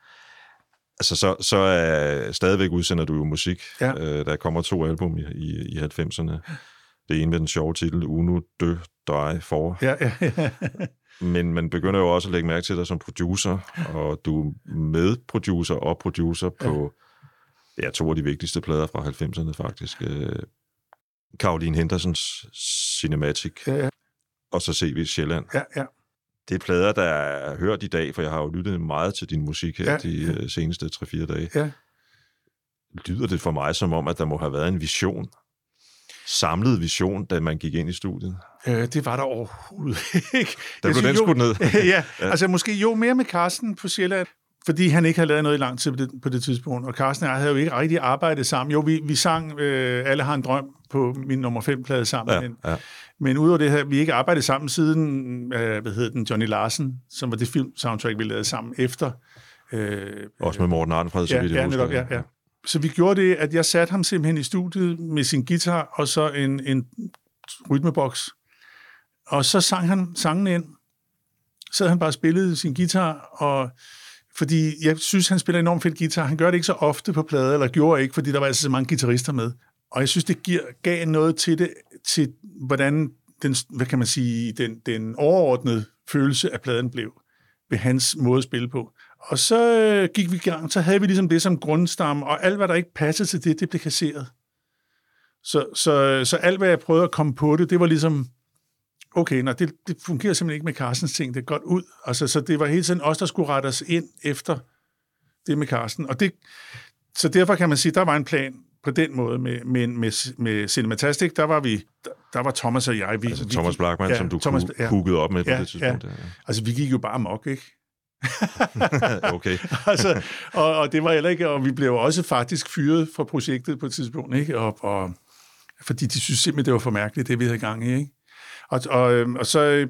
altså så, så er stadigvæk udsender du jo musik. Ja. Øh, der kommer to album i, i, i 90'erne. Det ene med den sjove titel, Uno, Dø, Drej, For. ja, ja, ja. Men man begynder jo også at lægge mærke til dig som producer, og du er medproducer og producer på ja, to af de vigtigste plader fra 90'erne faktisk. Øh, Caroline Hendersons Cinematic, ja, ja, og så CV Sjælland. ja, ja. Det er plader, der er hørt i dag, for jeg har jo lyttet meget til din musik her Ja, ja, de øh, seneste 3-4 dage. Ja. Lyder det for mig som om, at der må have været en vision, samlet vision, da man gik ind i studiet? Øh, det var der overhovedet ikke. Der blev den skudt ned. ja, altså måske jo mere med Carsten på Sjælland, fordi han ikke havde lavet noget i lang tid på det, på det tidspunkt. Og Carsten og jeg havde jo ikke rigtig arbejdet sammen. Jo, vi, vi sang øh, Alle har en drøm på min nummer 5-plade sammen. Ja, men, ja. men udover det her, vi ikke arbejdet sammen siden, øh, hvad hedder den, Johnny Larsen, som var det film-soundtrack, vi lavede sammen efter. Øh, Også med Morten Arnfred, så ja, vidt jeg ja, husker. netop, ja, ja. Så vi gjorde det, at jeg satte ham simpelthen i studiet med sin guitar og så en, en rytmeboks. Og så sang han sangen ind. Så han bare spillede sin guitar, og fordi jeg synes, han spiller enormt fedt guitar. Han gør det ikke så ofte på plade, eller gjorde ikke, fordi der var altså så mange guitarister med. Og jeg synes, det giver, gav noget til det, til hvordan den, hvad kan man sige, den, den overordnede følelse af pladen blev ved hans måde at spille på. Og så øh, gik vi i gang, så havde vi ligesom det som grundstamme, og alt, hvad der ikke passede til det, det blev kasseret. Så, så, så alt, hvad jeg prøvede at komme på det, det var ligesom, okay, nej, det, det fungerer simpelthen ikke med Carstens ting, det er godt ud. Altså, så det var hele tiden os, der skulle rette os ind efter det med Carsten. Og det, så derfor kan man sige, der var en plan på den måde med, med, med, med Cinematastic, der var vi, der, der var Thomas og jeg. Vi, Altså vi Thomas Blackman, ja, som du Thomas, ja. hookede op med på Ja, det tidspunkt. Ja. Altså, vi gik jo bare mok, ikke? okay. altså, og, og det var heller ikke, og vi blev også faktisk fyret fra projektet på et tidspunkt, ikke? Og, og, fordi de synes simpelthen, det var for mærkeligt, det vi havde gang i, ikke? Og, og, øhm, og så,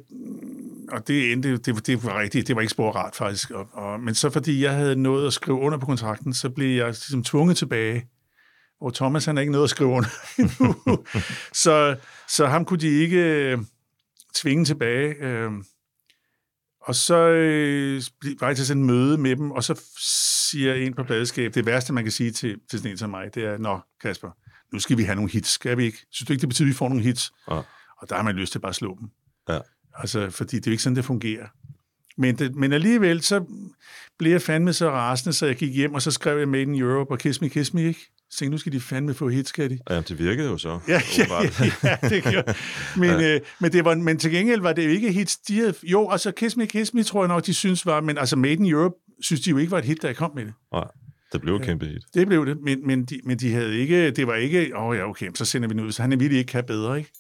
og det endte, det, det var rigtigt, det var ikke spor rart faktisk, og, og, men så fordi jeg havde nået at skrive under på kontrakten, så blev jeg ligesom tvunget tilbage, hvor Thomas han er ikke nået at skrive under endnu. så, så ham kunne de ikke øh, tvinge tilbage, øh, og så øh, var jeg til sådan et møde med dem, og så siger en på pladeskab, det værste, man kan sige til, til sådan en som mig, det er, Nå, Kasper, nu skal vi have nogle hits, skal vi ikke? Synes du ikke, det betyder, at vi får nogle hits? Ja. Og der har man lyst til bare at slå dem. Ja. Altså, fordi det er jo ikke sådan, det fungerer. Men, det, men alligevel, så blev jeg fandme så rasende, så jeg gik hjem, og så skrev jeg Made in Europe og Kiss Me, Kiss Me, ikke? Tænkte, nu skal de fandme få hits, skal de? Ja, det virkede jo så. Ja, ja, ja, det gjorde. Men, ja. øh, men, det var, men til gengæld var det jo ikke hits. De havde, jo, altså Kiss Me, Kiss Me, tror jeg nok, de synes var, men altså Made in Europe, synes de jo ikke var et hit, jeg kom med det. Nej, det blev et kæmpe hit. Det blev det, men, men, de, men de havde ikke, det var ikke, åh oh, ja, okay, så sender vi den ud, så han ville ikke have bedre, ikke?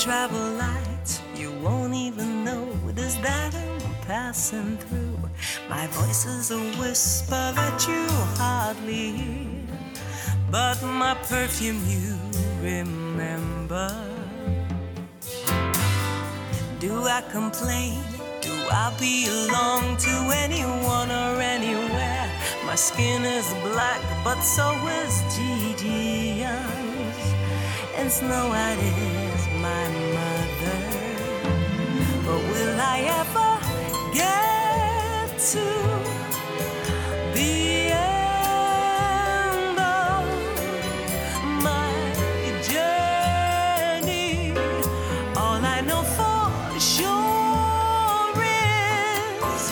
Travel light, you won't even notice that I'm passing through. My voice is a whisper that you hardly hear, but my perfume you remember. Do I complain? Do I belong to anyone or anywhere? My skin is black, but so is Gigi Young's. And Snow White is my mother. But will I ever get to the end of my journey? All I know for sure is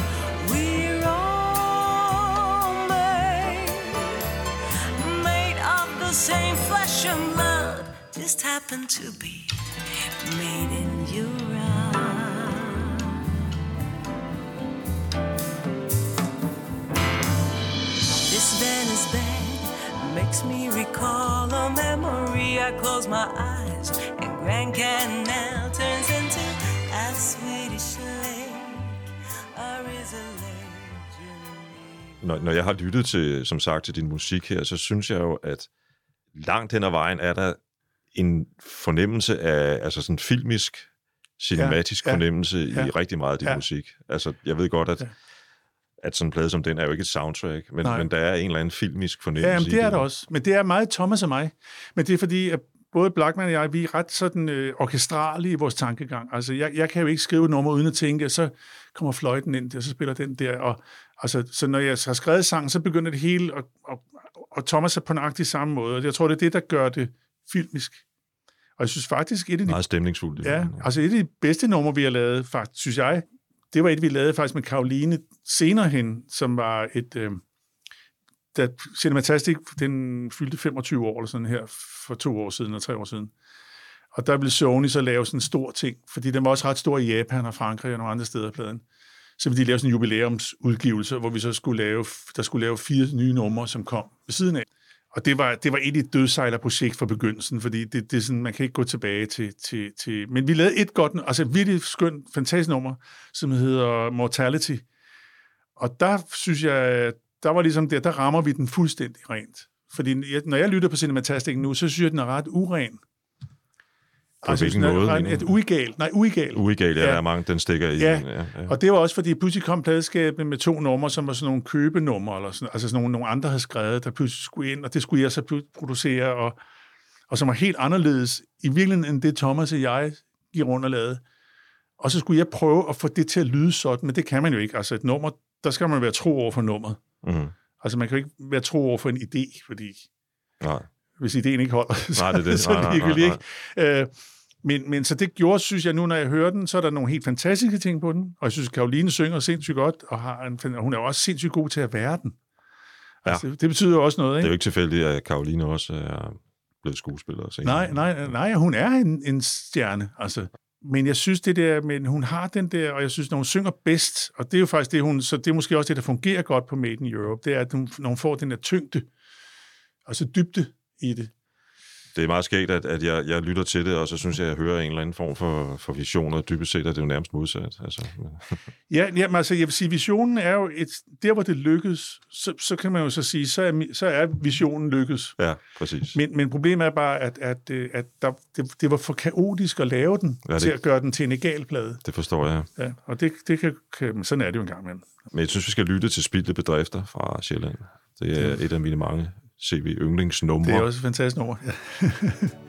we're all made made of the same flesh and blood, just happen to be når, når jeg har lyttet til, som sagt, til din musik her, så synes jeg jo, at langt hen ad vejen er der en fornemmelse af, altså sådan filmisk, cinematisk Ja, ja, fornemmelse ja. i rigtig meget af din Ja. musik. Altså, jeg ved godt, at, Ja. at sådan en plade som den er jo ikke et soundtrack, men, Nej. men der er en eller anden filmisk fornemmelse Ja, jamen, i det er der også. Men det er meget Thomas og mig. Men det er fordi, at både Blackman og jeg, vi er ret sådan øh, orkestrale i vores tankegang. Altså, jeg, jeg kan jo ikke skrive et nummer uden at tænke, at så kommer fløjten ind, og så spiller den der. Og, altså, så når jeg har skrevet sang, så begynder det hele, og, og, og Thomas er på nøjagtig samme måde. Og jeg tror, det er det, der gør det filmisk. Og jeg synes faktisk, et af de Meget stemningsfuldt. Ja, altså et af de bedste numre, vi har lavet, faktisk, synes jeg, det var et, vi lavede faktisk med Karoline senere hen, som var et... Øh, da Cinematastic, den fyldte 25 år eller sådan her, for to år siden og tre år siden. Og der blev Sony så lave sådan en stor ting, fordi den var også ret stor i Japan og Frankrig og nogle andre steder, pladen. Så ville de lave sådan en jubilæumsudgivelse, hvor vi så skulle lave, der skulle lave fire nye numre, som kom ved siden af. Og det var, det var et et dødsejlerprojekt fra begyndelsen, fordi det, det er sådan, man kan ikke gå tilbage til, til, til... Men vi lavede et godt, altså et virkelig skønt, fantastisk nummer, som hedder Mortality. Og der synes jeg, der var ligesom der, der rammer vi den fuldstændig rent. Fordi jeg, når jeg lytter på Cinematastic nu, så synes jeg, den er ret uren. På hvilken den er måde, mener Et du? uigal. Nej, uigal. Uigal, ja, Ja. der er mange, den stikker i. Ja. den, ja, ja. Og det var også, fordi pludselig kom pladeskabet med to numre, som var sådan nogle købenumre, eller sådan, altså sådan nogle, nogle andre havde skrevet, der pludselig skulle ind, og det skulle jeg så producere, og, og som var helt anderledes i virkeligheden, end det Thomas og jeg gik rundt og lavede. Og så skulle jeg prøve at få det til at lyde sådan, men det kan man jo ikke. Altså et nummer, der skal man være tro over for nummeret. Mhm. Altså man kan jo ikke være tro over for en idé, fordi Nej. Hvis ideen ikke holder, så, Nej, det er det. så Nej, nej, ligegyldigt nej, ikke. Øh, men, men så det gjorde, synes jeg nu, når jeg hører den, så er der nogle helt fantastiske ting på den. Og jeg synes, Karoline synger sindssygt godt, og har en, og hun er også sindssygt god til at være den. Altså, det, det betyder jo også noget, Det er ikke? jo ikke tilfældigt, at Karoline også er blevet skuespiller. senere. Nej, nej, nej, hun er en, en stjerne, altså. Men jeg synes det der, men hun har den der, og jeg synes, når hun synger bedst, og det er jo faktisk det, hun, så det er måske også det, der fungerer godt på Made in Europe, det er, at hun, når hun får den der tyngde, altså dybde i det. Det er meget skægt, at, at jeg, jeg lytter til det, og så synes jeg, at jeg hører en eller anden form for, for vision, og dybest set er det jo nærmest modsat. Altså, Ja, jamen, altså, jeg vil sige, visionen er jo, et, der hvor det lykkes, så, så kan man jo så sige, så er, så er visionen lykkes. ja, præcis. Men, men problemet er bare, at, at, øh, at der, det, det var for kaotisk at lave den, Ja, ja, det- til at gøre den til en egal plade. Det forstår jeg. Ja, og det, det kan, kan, sådan er det jo engang imellem. Men jeg synes, vi skal lytte til Spildte Bedrifter fra Sjælland. Det er et af mine mange CV-yndlingsnumre. Det er også et fantastisk nummer. Ja.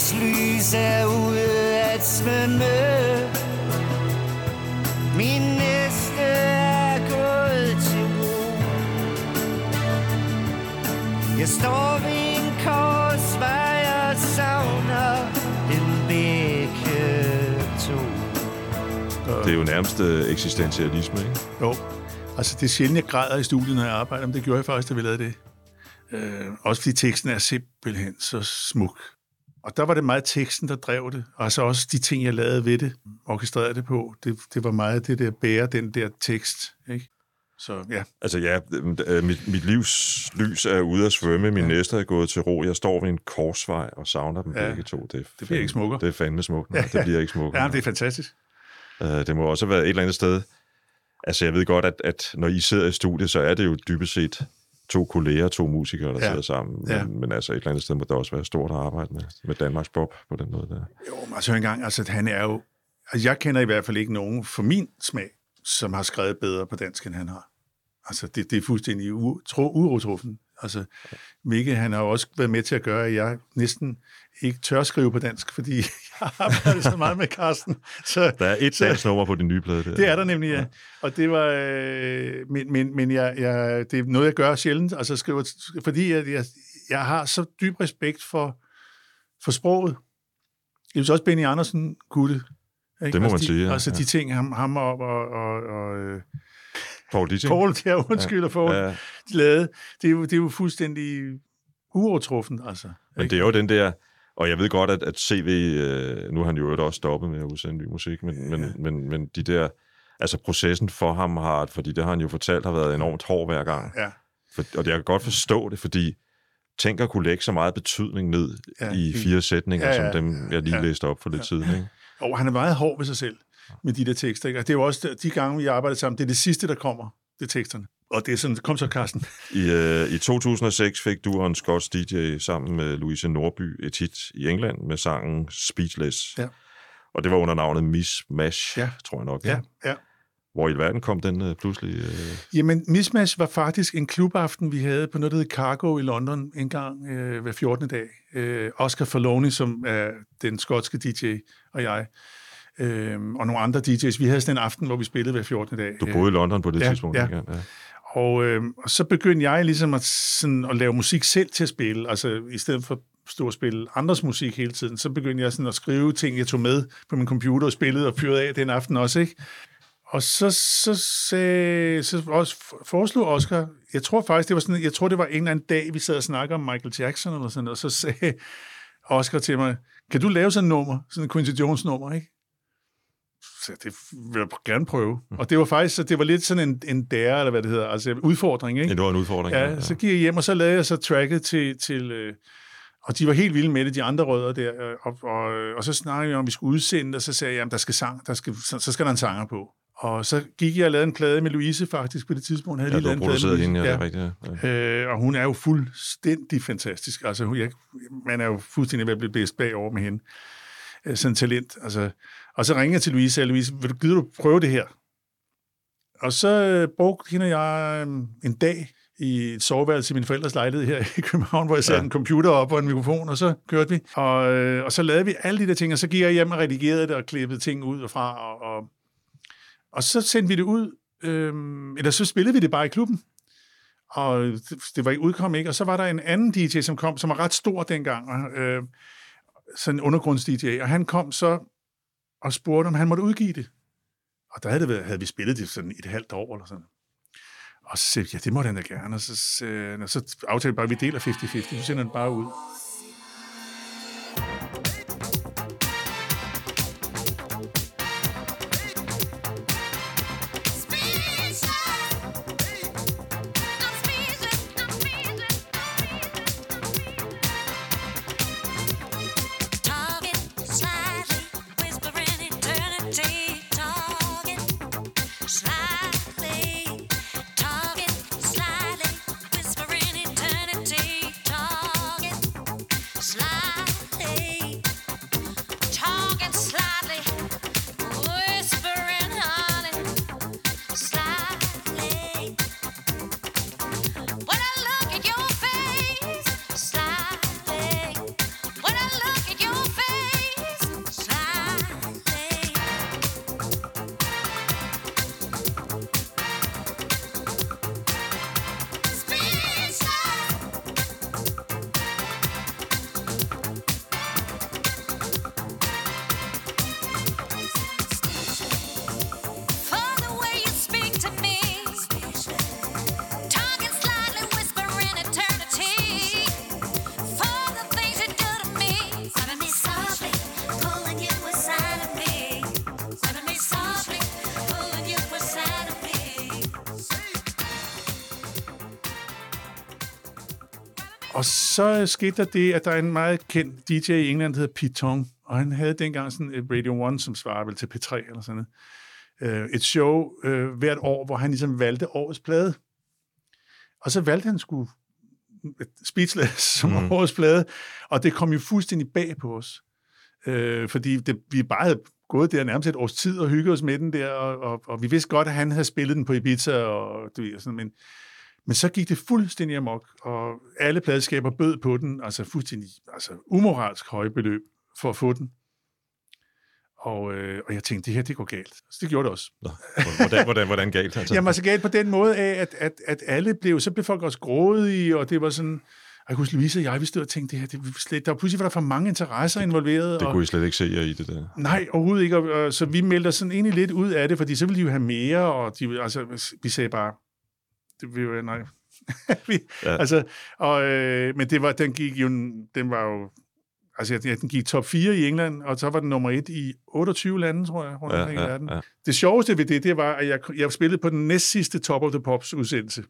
Livs lys er ude at svømme Min næste er gået til ro Jeg står ved en korsvej og savner dem begge to Det er jo nærmest øh, eksistentialisme, ikke? Jo, altså det er sjældent, jeg græder i studiet, når jeg arbejder, men det gjorde jeg faktisk, da vi lavede det. Øh, også fordi teksten er simpelthen så smuk. Og der var det meget teksten, der drev det, og så også de ting, jeg lavede ved det, orkestrerede det på. Det, det var meget det der bære, den der tekst, ikke? Så ja, Altså ja, øh, mit, mit livs lys er ude at svømme, min ja. næste er gået til ro, jeg står ved en korsvej og savner dem Ja, begge to. Det, det bliver ikke smukkere. Det er fandme smukt. Ja. Det bliver ikke smukkere. ja det er fantastisk. Øh, det må også have været et eller andet sted Altså, jeg ved godt, at, at når I sidder i studiet, så er det jo dybest set to kolleger, to musikere, der Ja. sidder sammen. Men, Ja. men altså, et eller andet sted må der også være stort arbejde med, med Danmarks Bob på den måde der. Jo, men altså engang, altså han er jo... Altså, jeg kender i hvert fald ikke nogen for min smag, som har skrevet bedre på dansk, end han har. Altså, det, det er fuldstændig u- tro- uretruffen. Altså, Mikke, han har også været med til at gøre, at jeg næsten ikke tør skrive på dansk, fordi jeg har arbejdet så meget med Carsten. Så, Der er et Så- dansk nummer på din nye plade der. Det er der nemlig, ja. Og det var, øh, men, men, men jeg, jeg, det er noget, jeg gør sjældent, altså skriver, fordi jeg, jeg, jeg har så dyb respekt for, for sproget. Jeg synes også, Benny Andersen kunne det. Ikke? Det må altså, man de, sige, ja. Altså de Ja. ting, ham, ham og, og, og, og øh, Paul DJ. Paul, der undskyld, og Paul, Ja, de lavede, det er jo, det er jo fuldstændig uovertruffen, altså. men det er jo den der... Og jeg ved godt, at, at CV... Øh, nu har han jo også stoppet med at udsende ny musik, men, men, men, men de der... Altså processen for ham har... Fordi det har han jo fortalt, har været enormt hård hver gang. Ja. For, og jeg kan godt forstå det, fordi tænk at kunne lægge så meget betydning ned Ja, ja, i fire sætninger, Ja, ja, ja. ja, som dem, jeg lige Ja. ja. læste op for lidt siden. Ikke? Og han er meget hård ved sig selv med de der tekster. Ikke? Og det er jo også de gange, vi arbejder sammen, det er det sidste, der kommer, det er teksterne. Og det er sådan, kom så, Carsten. I, øh, I 2006 fik du og en skotsk DJ sammen med Louise Norby et hit i England med sangen Speechless. Ja. Og det var under navnet Miss Mash, Ja. ja. tror jeg nok. Ja, ja. Hvor i verden kom den øh, pludselig... Øh, Jamen, Mismatch var faktisk en klubaften, vi havde på noget, der hed Cargo i London en gang øh, hver 14. dag. Øh, Oscar Faloni, som er den skotske DJ, og jeg, øh, og nogle andre DJ's. Vi havde sådan en aften, hvor vi spillede hver 14. dag. du boede i London på det ja, tidspunkt, ja. ikke? Ja. Og, øh, og så begyndte jeg ligesom at, sådan, at lave musik selv til at spille. Altså i stedet for at stå og spille andres musik hele tiden, så begyndte jeg sådan at skrive ting, jeg tog med på min computer og spillede og fyrede af den aften også, ikke? Og så, så, så, så også foreslog Oscar, jeg tror faktisk, det var sådan, jeg tror, det var en eller anden dag, vi sad og snakkede om Michael Jackson eller sådan noget, og så sagde Oscar til mig, kan du lave sådan et nummer, sådan et Quincy Jones nummer, ikke? Så det vil jeg gerne prøve. Og det var faktisk, så det var lidt sådan en, en dare, eller hvad det hedder, altså udfordring, ikke? Ja, det var en udfordring. Ja, så gik jeg hjem, og så lavede jeg så tracket til, til øh, og de var helt vilde med det, de andre rødder der, øh, og, og, og så snakkede vi om, at vi skulle udsende og så sagde jeg, at der skal sang, der skal, så, så skal der en sanger på. Og så gik jeg og lavede en plade med Louise faktisk på det tidspunkt. Havde Ja, lige lavet en plade med hende, ja, er rigtigt. Ja. Ja. Øh, og hun er jo fuldstændig fantastisk. Altså, hun, jeg, man er jo fuldstændig ved at blive bedst bagover med hende. Øh, sådan en talent. Altså. Og så ringer jeg til Louise og Louise, vil du, gider du prøve det her? Og så øh, brugte hende og jeg øh, en dag i et soveværelse i min forældres lejlighed her i København, hvor jeg satte ja. En computer op og en mikrofon, og så kørte vi. Og, øh, og så lavede vi alle de der ting, og så gik jeg hjem og redigerede det og klippede ting ud og fra. Og, og, og så sendte vi det ud, øh, eller så spillede vi det bare i klubben og det, det var ikke udkom ikke. Og så var der en anden DJ, som kom, som var ret stor dengang, og, øh, sådan en undergrunds-DJ, og han kom så og spurgte, om han måtte udgive det. Og der havde, det været, havde vi spillet det sådan et halvt år eller sådan. Og så sagde ja, det må han da gerne. Og så, så, så aftalte vi bare, at vi deler 50-50, så sender han bare ud. så skete der det, at der er en meget kendt DJ i England, der hedder Pete Tong, og han havde dengang sådan et Radio 1, som svarer vel til P3 eller sådan noget. øh, et show øh, hvert år, hvor han ligesom valgte årets plade. Og så valgte han sgu Speechless som mm. årets plade, og det kom jo fuldstændig bag på os. Øh, fordi det, vi bare havde gået der nærmest et års tid og hygget os med den der, og, og, og vi vidste godt, at han havde spillet den på Ibiza, og, du ved, og sådan, men, men så gik det fuldstændig amok, og alle pladeskaber bød på den, altså fuldstændig altså umoralsk høje beløb for at få den. Og, øh, og jeg tænkte, det her, det går galt. Så det gjorde det også. Nå, hvordan, hvordan, hvordan galt? Altså? Jamen altså galt på den måde af, at, at, at alle blev, så blev folk også grådige, og det var sådan, jeg kunne Louise og jeg, vi stod og tænkte, det her, det slet, der var pludselig var der for mange interesser involveret. det og, kunne I slet ikke se jer i det der. Nej, overhovedet ikke. Og, og, så vi meldte os sådan egentlig lidt ud af det, fordi så ville de jo have mere, og de, altså, vi sagde bare, det vil jo, nej. vi, Ja. ja. altså, og, øh, men det var, den gik jo, den var jo, altså ja, den gik top 4 i England, og så var den nummer 1 i 28 lande, tror jeg, rundt Ja, omkring i ja, verden. ja. Det sjoveste ved det, det var, at jeg, jeg spillede på den næst sidste Top of the Pops udsendelse,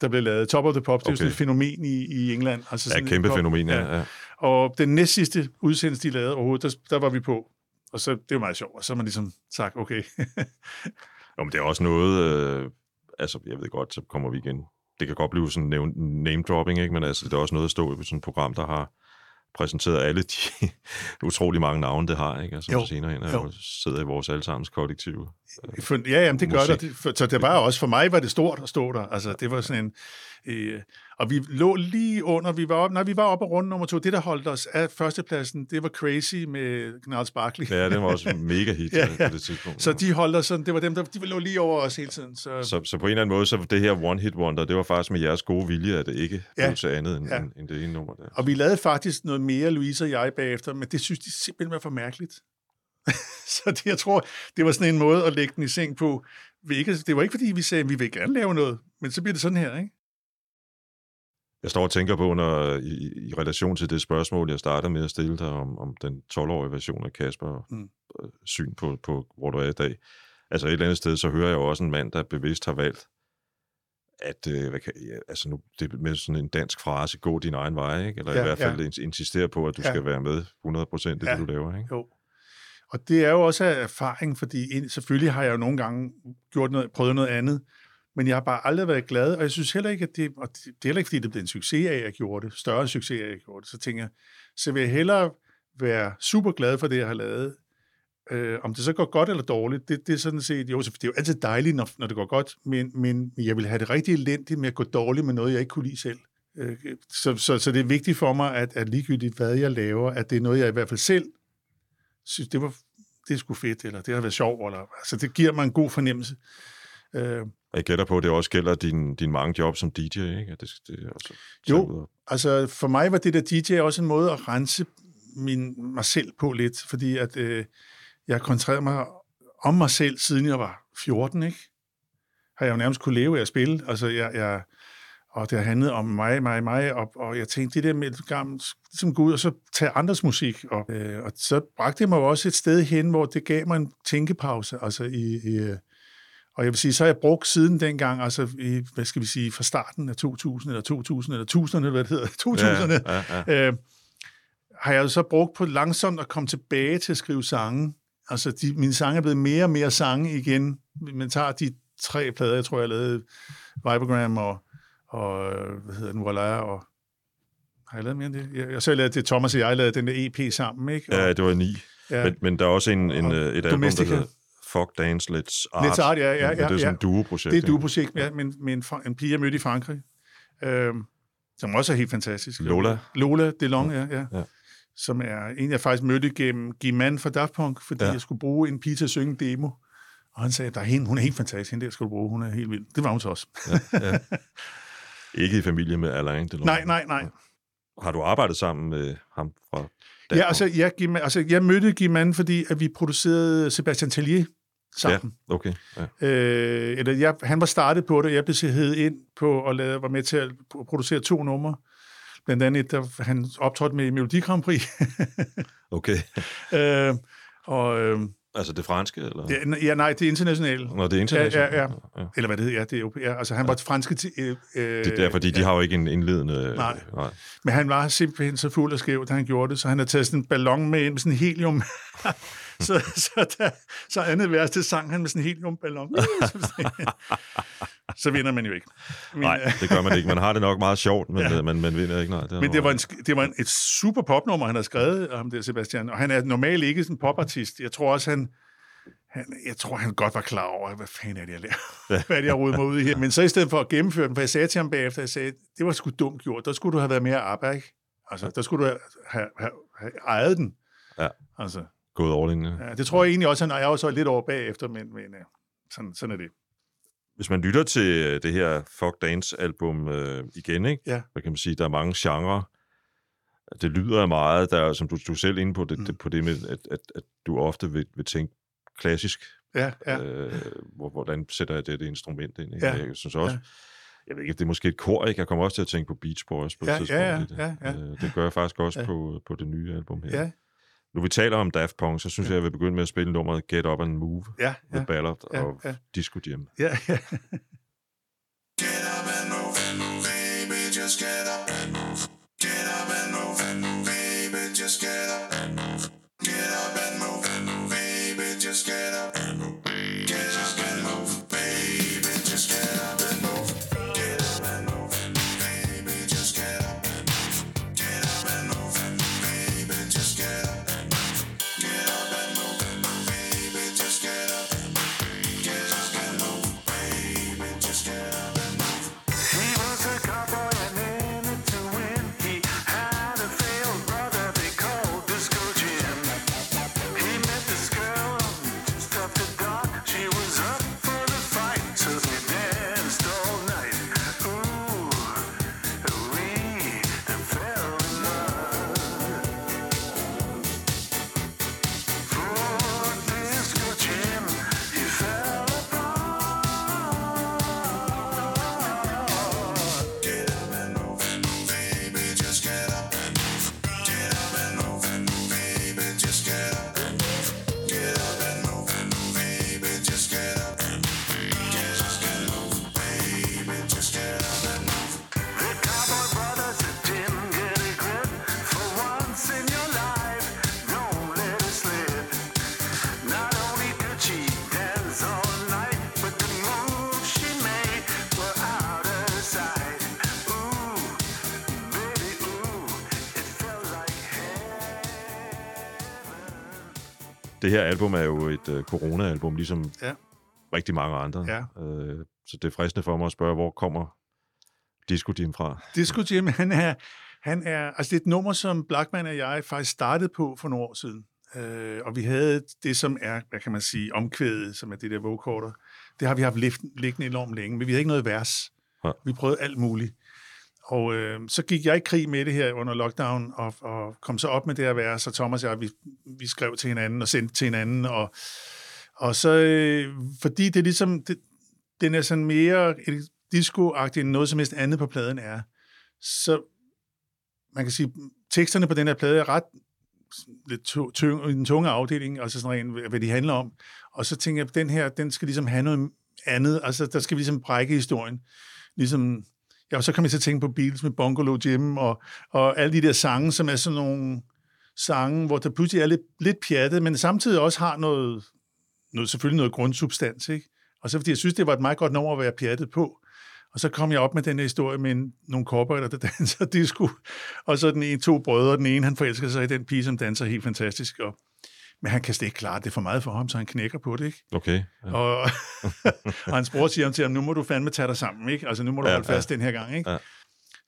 der blev lavet. Top of the Pops, okay. det er sådan et fænomen i, i England. Altså Ja, sådan kæmpe et pop- fænomen, ja. ja. Og den næst sidste udsendelse, de lavede overhovedet, der, der var vi på. Og så, det var meget sjovt. Og så har man ligesom sagt, okay. Jo, men det er også noget, øh, altså jeg ved godt, så kommer vi igen. Det kan godt blive sådan name- name-dropping, ikke? men altså, det er også noget at stå i sådan et program, der har præsenteret alle de utrolig mange navne, det har, ikke? Altså, Jo, så senere hen jo. jo sidder i vores allesammens kollektiv. For, ja, jamen, det gør Musik. det. Det- For, så det var også, for mig var det stort at stå der. Altså, det var sådan en... Øh, og vi lå lige under, vi var op, nej, vi var oppe af runde nummer to. Det, der holdt os af førstepladsen, det var Crazy med Gnarls Barkley. Ja, den var også mega hit Ja, ja, ja. på det tidspunkt. Så de holdt os sådan, det var dem, der de lå lige over os hele tiden. Så, Så, så på en eller anden måde, så det her One Hit Wonder, det var faktisk med jeres gode vilje, at det ikke Ja. blev til andet end, ja. end, end det ene nummer der. Og vi lavede faktisk noget mere, Louise og jeg, bagefter, men det synes de simpelthen var for mærkeligt. så det, jeg tror, det var sådan en måde at lægge den i seng på. Vi ikke, det var ikke, fordi vi sagde, at vi vil gerne lave noget, men så bliver det sådan her, ikke? Jeg står og tænker på, når, i, i relation til det spørgsmål, jeg startede med at stille dig om, om den 12-årige version af Kasper Mm. mm. syn på, på, hvor du er i dag. Altså et eller andet sted, så hører jeg jo også en mand, der bevidst har valgt, at øh, hvad kan, ja, altså nu, det med sådan en dansk frase, gå din egen vej, ikke? eller Ja, i hvert fald ja. insistere på, at du Ja. skal være med 100% det, Ja. ja. du laver. Ikke? Jo. Og det er jo også af erfaring, fordi selvfølgelig har jeg jo nogle gange gjort noget, prøvet noget andet, men jeg har bare aldrig været glad, og jeg synes heller ikke, at det, og det, er heller ikke, fordi det blev en succes af, at jeg gjorde det, større succes af, at jeg gjorde det, så tænker jeg, så vil jeg hellere være super glad for det, jeg har lavet. Øh, om det så går godt eller dårligt, det, det er sådan set, jo, det er jo altid dejligt, når, når det går godt, men, men jeg vil have det rigtig elendigt med at gå dårligt med noget, jeg ikke kunne lide selv. Øh, så, så, så det er vigtigt for mig, at, at ligegyldigt hvad jeg laver, at det er noget, jeg i hvert fald selv synes, det var det er sgu fedt, eller det har været sjovt, eller, altså det giver mig en god fornemmelse. Øh, jeg gætter på, at det også gælder din, din mange job som DJ, ikke? At det, det er også Jo. altså for mig var det der DJ også en måde at rense min, mig selv på lidt, fordi at øh, jeg koncentrerede mig om mig selv, siden jeg var 14, ikke? Har jeg jo nærmest kunne leve af at spille. Altså jeg, jeg og det har handlet om mig, mig, mig, og, og jeg tænkte, det der med gammelt, ligesom gå ud og så tage andres musik, og, øh, og så bragte det mig jo også et sted hen, hvor det gav mig en tænkepause, altså i, i øh, og jeg vil sige, så har jeg brugt siden dengang, altså i, hvad skal vi sige, fra starten af 2000, eller 2000, eller 1000, eller hvad det hedder, 2000'erne, Ja, ja, ja. øh, har jeg jo så brugt på langsomt at komme tilbage til at skrive sange. Altså, de, mine sange er blevet mere og mere sange igen. Man tager de tre plader, jeg tror, jeg lavede, Vibragram og, og øh, hvad hedder den, Voila, og har jeg lavet mere end det? Jeg, jeg så lavede det, Thomas og jeg lavede den der EP sammen, ikke? Og, ja, det var ni. ja. Men, men der er også en, en, Og øh, et album, der hedder Fuck Dance, Let's Art. Let's Art, ja, ja, Men ja, Det er sådan ja. et duo-projekt. det er et duoprojekt ja, med, en- med en, en pige, jeg mødte i Frankrig, øh, som også er helt fantastisk. Lola. Lola DeLong, ja. ja. Ja. Som er en, jeg faktisk mødte gennem Giman fra Daft Punk, fordi ja. Ja. jeg skulle bruge en pige til at synge en demo. Og han sagde, der er hende, hun er helt fantastisk, hende der skal du bruge, hun er helt vild. Det var hun så også. Ikke i familie med Alain Delon. Nej, nej, nej. Har du arbejdet sammen med ham fra Ja, altså jeg, altså, jeg mødte Giman, fordi at vi producerede Sebastian Tellier sammen. Ja, okay. Ja. Øh, eller jeg, han var startet på det, og jeg blev så hævet ind på at lave, var med til at pro- producere to numre. Blandt andet et, der han optrådte med i Melodi Grand Prix. Okay. øh, og, øh, Altså det franske, eller? ja, n- ja, nej, det er internationalt. Nå, det er internationalt. Ja, ja, ja. Eller hvad det hedder, ja, det er europæer. Altså, han var franske... til- Øh, øh, Det er fordi, de har jo ikke en indledende... Nej. nej. Men han var simpelthen så fuld og skæv, da han gjorde det, så han havde taget sådan en ballon med ind med sådan en helium. så, så, der, så andet vers, det sang han med sådan en heliumballon. så vinder man jo ikke. Men, Nej, øh, det gør man ikke. Man har det nok meget sjovt, men, Ja. ja. man, man vinder ikke. Nej, det Men det var, en, det var en, et super popnummer, han har skrevet, ham der Sebastian. Og han er normalt ikke sådan en popartist. Jeg tror også, han, han, jeg tror, han godt var klar over, hvad fanden er det, jeg laver? hvad er det, jeg roder mig ud i her? Men så i stedet for at gennemføre den, for jeg sagde til ham bagefter, jeg sagde, det var sgu dumt gjort. Der skulle du have været mere arbejde, ikke? Altså, der skulle du have, have, have, have ejet den. Ja. Altså, Gået all in. Ja. det tror jeg egentlig også, han er jo så lidt over bagefter, men, men sådan, sådan er det. Hvis man lytter til øh, det her Fuck Dance-album øh, igen, ikke? Ja. så kan man sige, at der er mange genrer. Det lyder meget, der, er, som du, du er selv inde på det, Mm. det, på det med, at, at, at du ofte vil, vil tænke klassisk. Ja, ja. Øh, hvor, hvordan sætter jeg det, det instrument ind? Ikke? Ja. Jeg synes også, Ja. jeg ved ikke, det er måske et kor, ikke? Jeg kommer også til at tænke på Beach Boys på et Ja, tidspunkt. ja, ja, ja, ja. Øh, det gør jeg faktisk også Ja. på, på det nye album her. Ja, Nu vi taler om Daft Punk, så synes Ja. jeg, jeg vil begynde med at spille nummeret Get Up and Move, ja, ja, Ballad Ja, of ja. Disco Jam. ja, ja. Det her album er jo et uh, corona-album, ligesom Ja. rigtig mange andre. Ja. Øh, så det er fristende for mig at spørge, hvor kommer Disco Jam fra? Disco Jim, han er, han er, altså det er et nummer, som Blackman og jeg faktisk startede på for nogle år siden. Øh, og vi havde det, som er, hvad kan man sige, omkvædet, som er det der vocoder. Det har vi haft liggende enormt længe, men vi havde ikke noget vers. Ja. Vi prøvede alt muligt. Og øh, så gik jeg i krig med det her under lockdown, og, og kom så op med det at være, så Thomas og jeg, vi, vi skrev til hinanden og sendte til hinanden, og, og så, øh, fordi det er ligesom, det, den er sådan mere disco-agtig end noget som helst andet på pladen er, så man kan sige, teksterne på den her plade er ret lidt tyng, i den tunge afdeling, altså sådan rent, hvad de handler om. Og så tænker jeg, at den her, den skal ligesom have noget andet, altså der skal vi ligesom brække historien. Ligesom, ja, og så kom jeg til at tænke på Beatles med Bungalow Jim, og, og alle de der sange, som er sådan nogle sange, hvor der pludselig er lidt, lidt pjattet, men samtidig også har noget, noget, selvfølgelig noget grundsubstans, ikke? Og så fordi jeg synes, det var et meget godt nummer at være pjattet på. Og så kom jeg op med den her historie med en, nogle cowboyer, der danser disco. Og så den ene, to brødre, den ene, han forelsker sig i den pige, som danser helt fantastisk. Og, men han kan slet ikke klare det er for meget for ham, så han knækker på det, ikke? Okay. Ja. Og, og hans bror siger ham til ham, nu må du fandme tage dig sammen, ikke? Altså, nu må du Ja, holde fast ja. den her gang, ikke? Ja.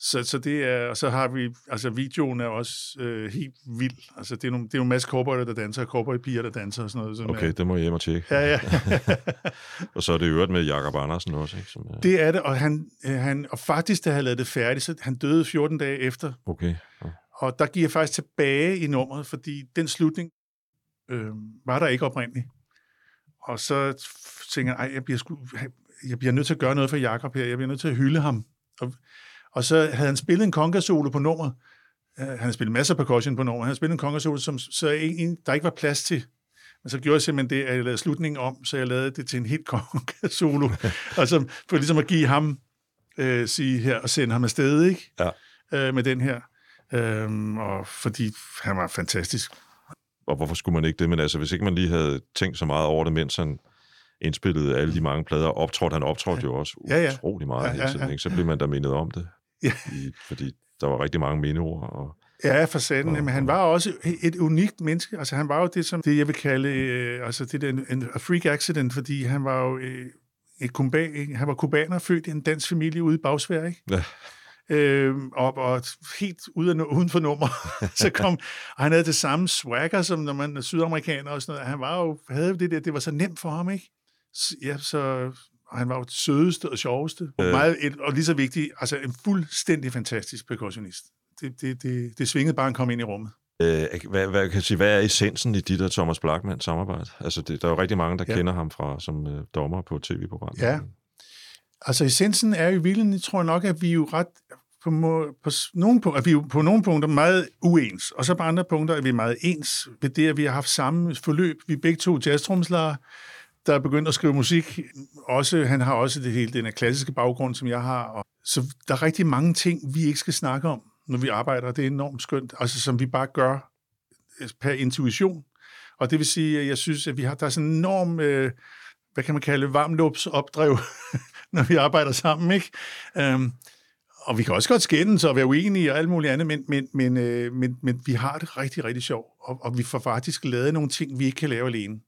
Så, så det er, og så har vi, altså videoen er også øh, helt vild. Altså, det er, nogle, det er jo en masse cowboyer, der danser, og cowboypiger, der danser og sådan noget. Som Okay, er, det må jeg hjem og tjekke. ja, ja. Og så er det øvrigt med Jakob Andersen også, ikke? Som, er- det er det, og, han, øh, han, og faktisk, da han lavede det færdigt, så han døde 14 dage efter, Okay. Ja. Og der giver jeg faktisk tilbage i nummeret, fordi den slutning øh, var der ikke oprindeligt. Og så tænker jeg, jeg bliver, sgu, jeg bliver nødt til at gøre noget for Jakob her. Jeg bliver nødt til at hylde ham. Og, og så havde han spillet en conga-solo på nummeret. Uh, han har spillet masser af percussion på nummeret. Han har spillet en conga-solo, som så en, der ikke var plads til. Men så gjorde jeg simpelthen det, at jeg lavede slutningen om, så jeg lavede det til en helt conga-solo. og så, for ligesom at give ham, øh, sige her, og sende ham afsted, ikke? Ja. Øh, med den her. Øhm, og fordi han var fantastisk. Og hvorfor skulle man ikke det? Men altså, hvis ikke man lige havde tænkt så meget over det, mens han indspillede alle de mange plader, optrådte han optrådte jo også Ja, ja. utrolig meget Ja, ja, ja, hele tiden, ikke? Så blev man da mindet om det, Ja. i, fordi der var rigtig mange mindeord. Og, Ja, for satan. Men han var også et unikt menneske. Altså, han var jo det, som det, jeg vil kalde, øh, altså, det der, en, en freak accident, fordi han var jo øh, et kuba, han var kubaner, født i en dansk familie ude i Bagsvær, ikke? Ja. Øh, og, og helt ude af, uden for nummer. så kom, og han havde det samme swagger, som når man er sydamerikaner og sådan noget. Han var jo, havde det der, det var så nemt for ham, ikke? Ja, så og han var jo det sødeste og sjoveste. Og, Øh. meget, et, og lige så vigtigt, altså en fuldstændig fantastisk percussionist. Det, det, det, det svingede bare, han kom ind i rummet. øh, hvad, hvad, kan sige, hvad er essensen i dit og Thomas Blackmans samarbejde? Altså, det, der er jo rigtig mange, der Ja. kender ham fra som øh, dommer på et tv-program. Ja. Altså essensen er jo i virkeligheden, tror jeg nok, at vi er jo ret på, må, på, nogle, punkter, at vi er på nogle punkter meget uens, og så på andre punkter er vi meget ens ved det, at vi har haft samme forløb. Vi er begge to jazztromslere, der er begyndt at skrive musik. Også, han har også det hele den her klassiske baggrund, som jeg har. Og, så der er rigtig mange ting, vi ikke skal snakke om, når vi arbejder. Det er enormt skønt, altså som vi bare gør øh, per intuition. Og det vil sige, at jeg synes, at vi har, der er sådan en enorm, øh, hvad kan man kalde, varmlupsopdrev, når vi arbejder sammen, ikke? Um, og vi kan også godt skændes og være uenige og alt muligt andet, men, men, men, øh, men, men vi har det rigtig, rigtig sjovt, og, og vi får faktisk lavet nogle ting, vi ikke kan lave alene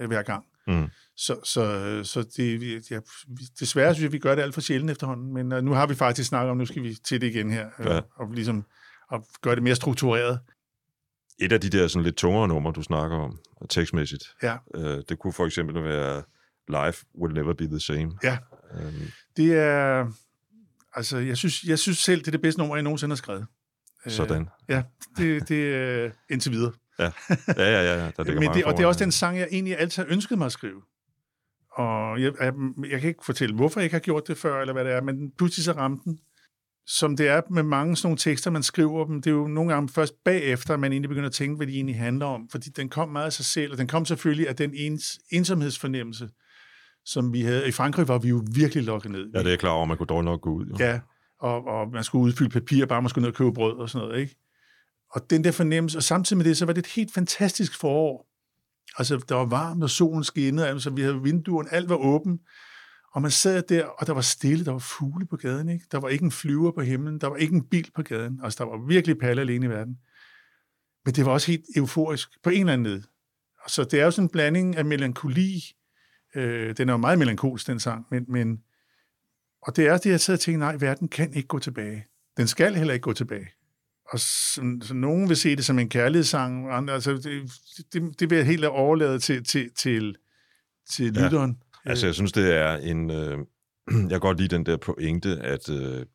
øh, hver gang. Mm. Så, så, så det, ja, desværre synes jeg, vi gør det alt for sjældent efterhånden, men uh, nu har vi faktisk snakket om, nu skal vi til det igen her, øh, Ja. og ligesom og gøre det mere struktureret. Et af de der sådan lidt tungere numre, du snakker om, tekstmæssigt, Ja, øh, det kunne for eksempel være Life Will Never Be The Same. ja. Øhm, Det er, altså, jeg synes, jeg synes selv, det er det bedste nummer, jeg nogensinde har skrevet. Øh, sådan. Ja, det, det er indtil videre. Ja, ja, ja, ja. Der ligger Men det, og det er også den sang, jeg egentlig altid har ønsket mig at skrive. Og jeg, jeg, jeg kan ikke fortælle, hvorfor jeg ikke har gjort det før, eller hvad det er, men pludselig så ramte den. Som det er med mange sådan nogle tekster, man skriver dem, det er jo nogle gange først bagefter, man egentlig begynder at tænke, hvad de egentlig handler om. Fordi den kom meget af sig selv, og den kom selvfølgelig af den ens, ensomhedsfornemmelse, som vi havde. I Frankrig var vi jo virkelig lukket ned. Ja, det er jeg klar over, man kunne dårligt nok gå ud. Jo. Ja, og, og man skulle udfylde papir, bare man skulle ned og købe brød og sådan noget, ikke? Og den der fornemmelse, og samtidig med det, så var det et helt fantastisk forår. Altså, der var varmt, og solen skinnede, altså vi havde vinduerne, alt var åben, og man sad der, og der var stille, der var fugle på gaden, ikke? Der var ikke en flyver på himlen, der var ikke en bil på gaden, altså der var virkelig palle alene i verden. Men det var også helt euforisk, på en eller anden led. Så det er jo sådan en blanding af melankoli, øh, den er jo meget melankolsk, den sang, men, men og det er det, jeg sidder og tænker, nej, verden kan ikke gå tilbage. Den skal heller ikke gå tilbage. Og så, så nogen vil se det som en kærlighedssang, og andre, altså, det, det, det vil jeg helt overlade til, til, til, til Ja. lytteren. Altså, jeg synes, det er en... Øh, jeg kan godt lide den der pointe, at øh,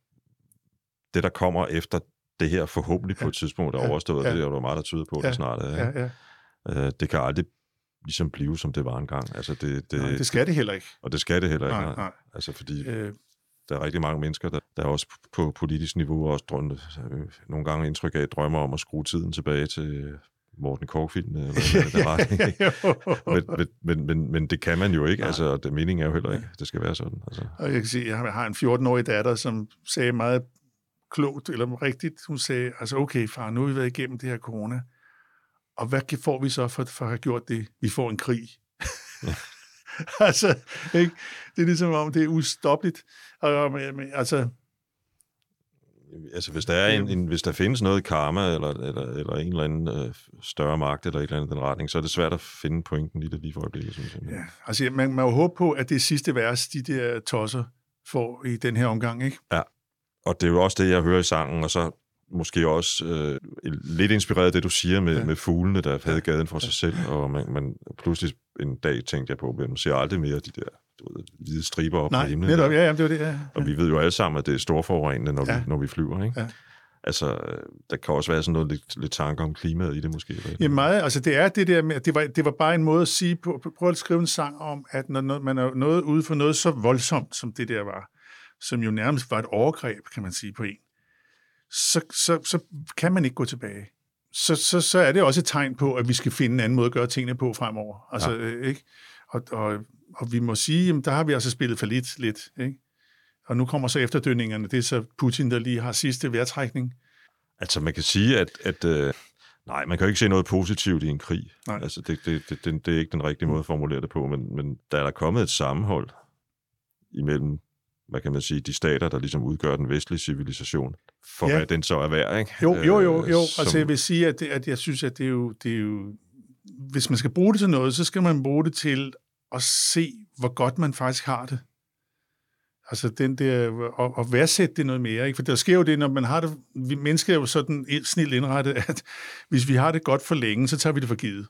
det, der kommer efter det her forhåbentlig på et tidspunkt er Ja. overstået, Ja. det er jo meget, der tyder på, at Ja. det snart er. Ja, ja. Øh, det kan aldrig ligesom blive, som det var engang. Altså, det, det, Nej, det skal det heller ikke. Og det skal det heller ikke. Nej, nej. Altså, fordi Øh, der er rigtig mange mennesker, der, der er også på politisk niveau også drømme, øh, nogle gange indtryk af, drømmer om at skrue tiden tilbage til Morten Kork-filmen, eller hvad det var. men, men, men, men, det kan man jo ikke. Altså, og det meningen er jo heller ikke, det skal være sådan. Altså. Og jeg kan sige, jeg har en 14-årig datter, som sagde meget klogt, eller rigtigt, hun sagde, altså okay far, nu har vi været igennem det her corona, og hvad får vi så for, for at have gjort det? Vi får en krig. altså, ikke? det er ligesom om, det er ustoppeligt. Og, men, altså, Altså, hvis der, er en, en, hvis der findes noget karma, eller, eller, eller en eller anden øh, større magt, eller et eller andet den retning, så er det svært at finde pointen i det lige for øjeblikket, synes jeg. ja, altså man, må håbe på, at det sidste vers, de der tosser får i den her omgang, ikke? Og det er jo også det, jeg hører i sangen, og så måske også øh, lidt inspireret af det, du siger med, Ja. med fuglene, der havde gaden for sig selv, og man, man pludselig en dag tænkte jeg på, at man ser aldrig mere de der du ved, hvide striber op Nej, på himlen. netop, ja, ja, det var det, ja. Og vi ved jo alle sammen, at det er storforurenende, når, Ja. vi, når vi flyver, ikke? Ja. Altså, der kan også være sådan noget lidt, lidt tanker om klimaet i det måske. Ja, meget. Altså, det er det der med, det var, det var bare en måde at sige, på, prøv at skrive en sang om, at når, når man er nået ude for noget så voldsomt, som det der var, som jo nærmest var et overgreb, kan man sige, på en, så, så, så kan man ikke gå tilbage. Så, så, så er det også et tegn på, at vi skal finde en anden måde at gøre tingene på fremover. Altså, ja. ikke? Og, og, og vi må sige, at der har vi altså spillet for lidt, lidt ikke? Og nu kommer så efterdønningerne. Det er så Putin, der lige har sidste vejrtrækning. Altså man kan sige, at, at øh, Nej, man kan jo ikke se noget positivt i en krig. Nej. Altså, det, det, det, det, det er ikke den rigtige måde at formulere det på, men, men der er der kommet et sammenhold imellem, hvad kan man sige, de stater, der ligesom udgør den vestlige civilisation, for Ja. hvad den så er værd, ikke? Jo, jo, jo, Øh, jo. som- Altså, jeg vil sige, at, det, at jeg synes, at det er, jo, det er jo... Hvis man skal bruge det til noget, så skal man bruge det til at se, hvor godt man faktisk har det. Altså, den der, og, og værdsætte det noget mere. Ikke? For der sker jo det, når man har det... Vi mennesker er jo sådan snilt indrettet, at hvis vi har det godt for længe, så tager vi det for givet.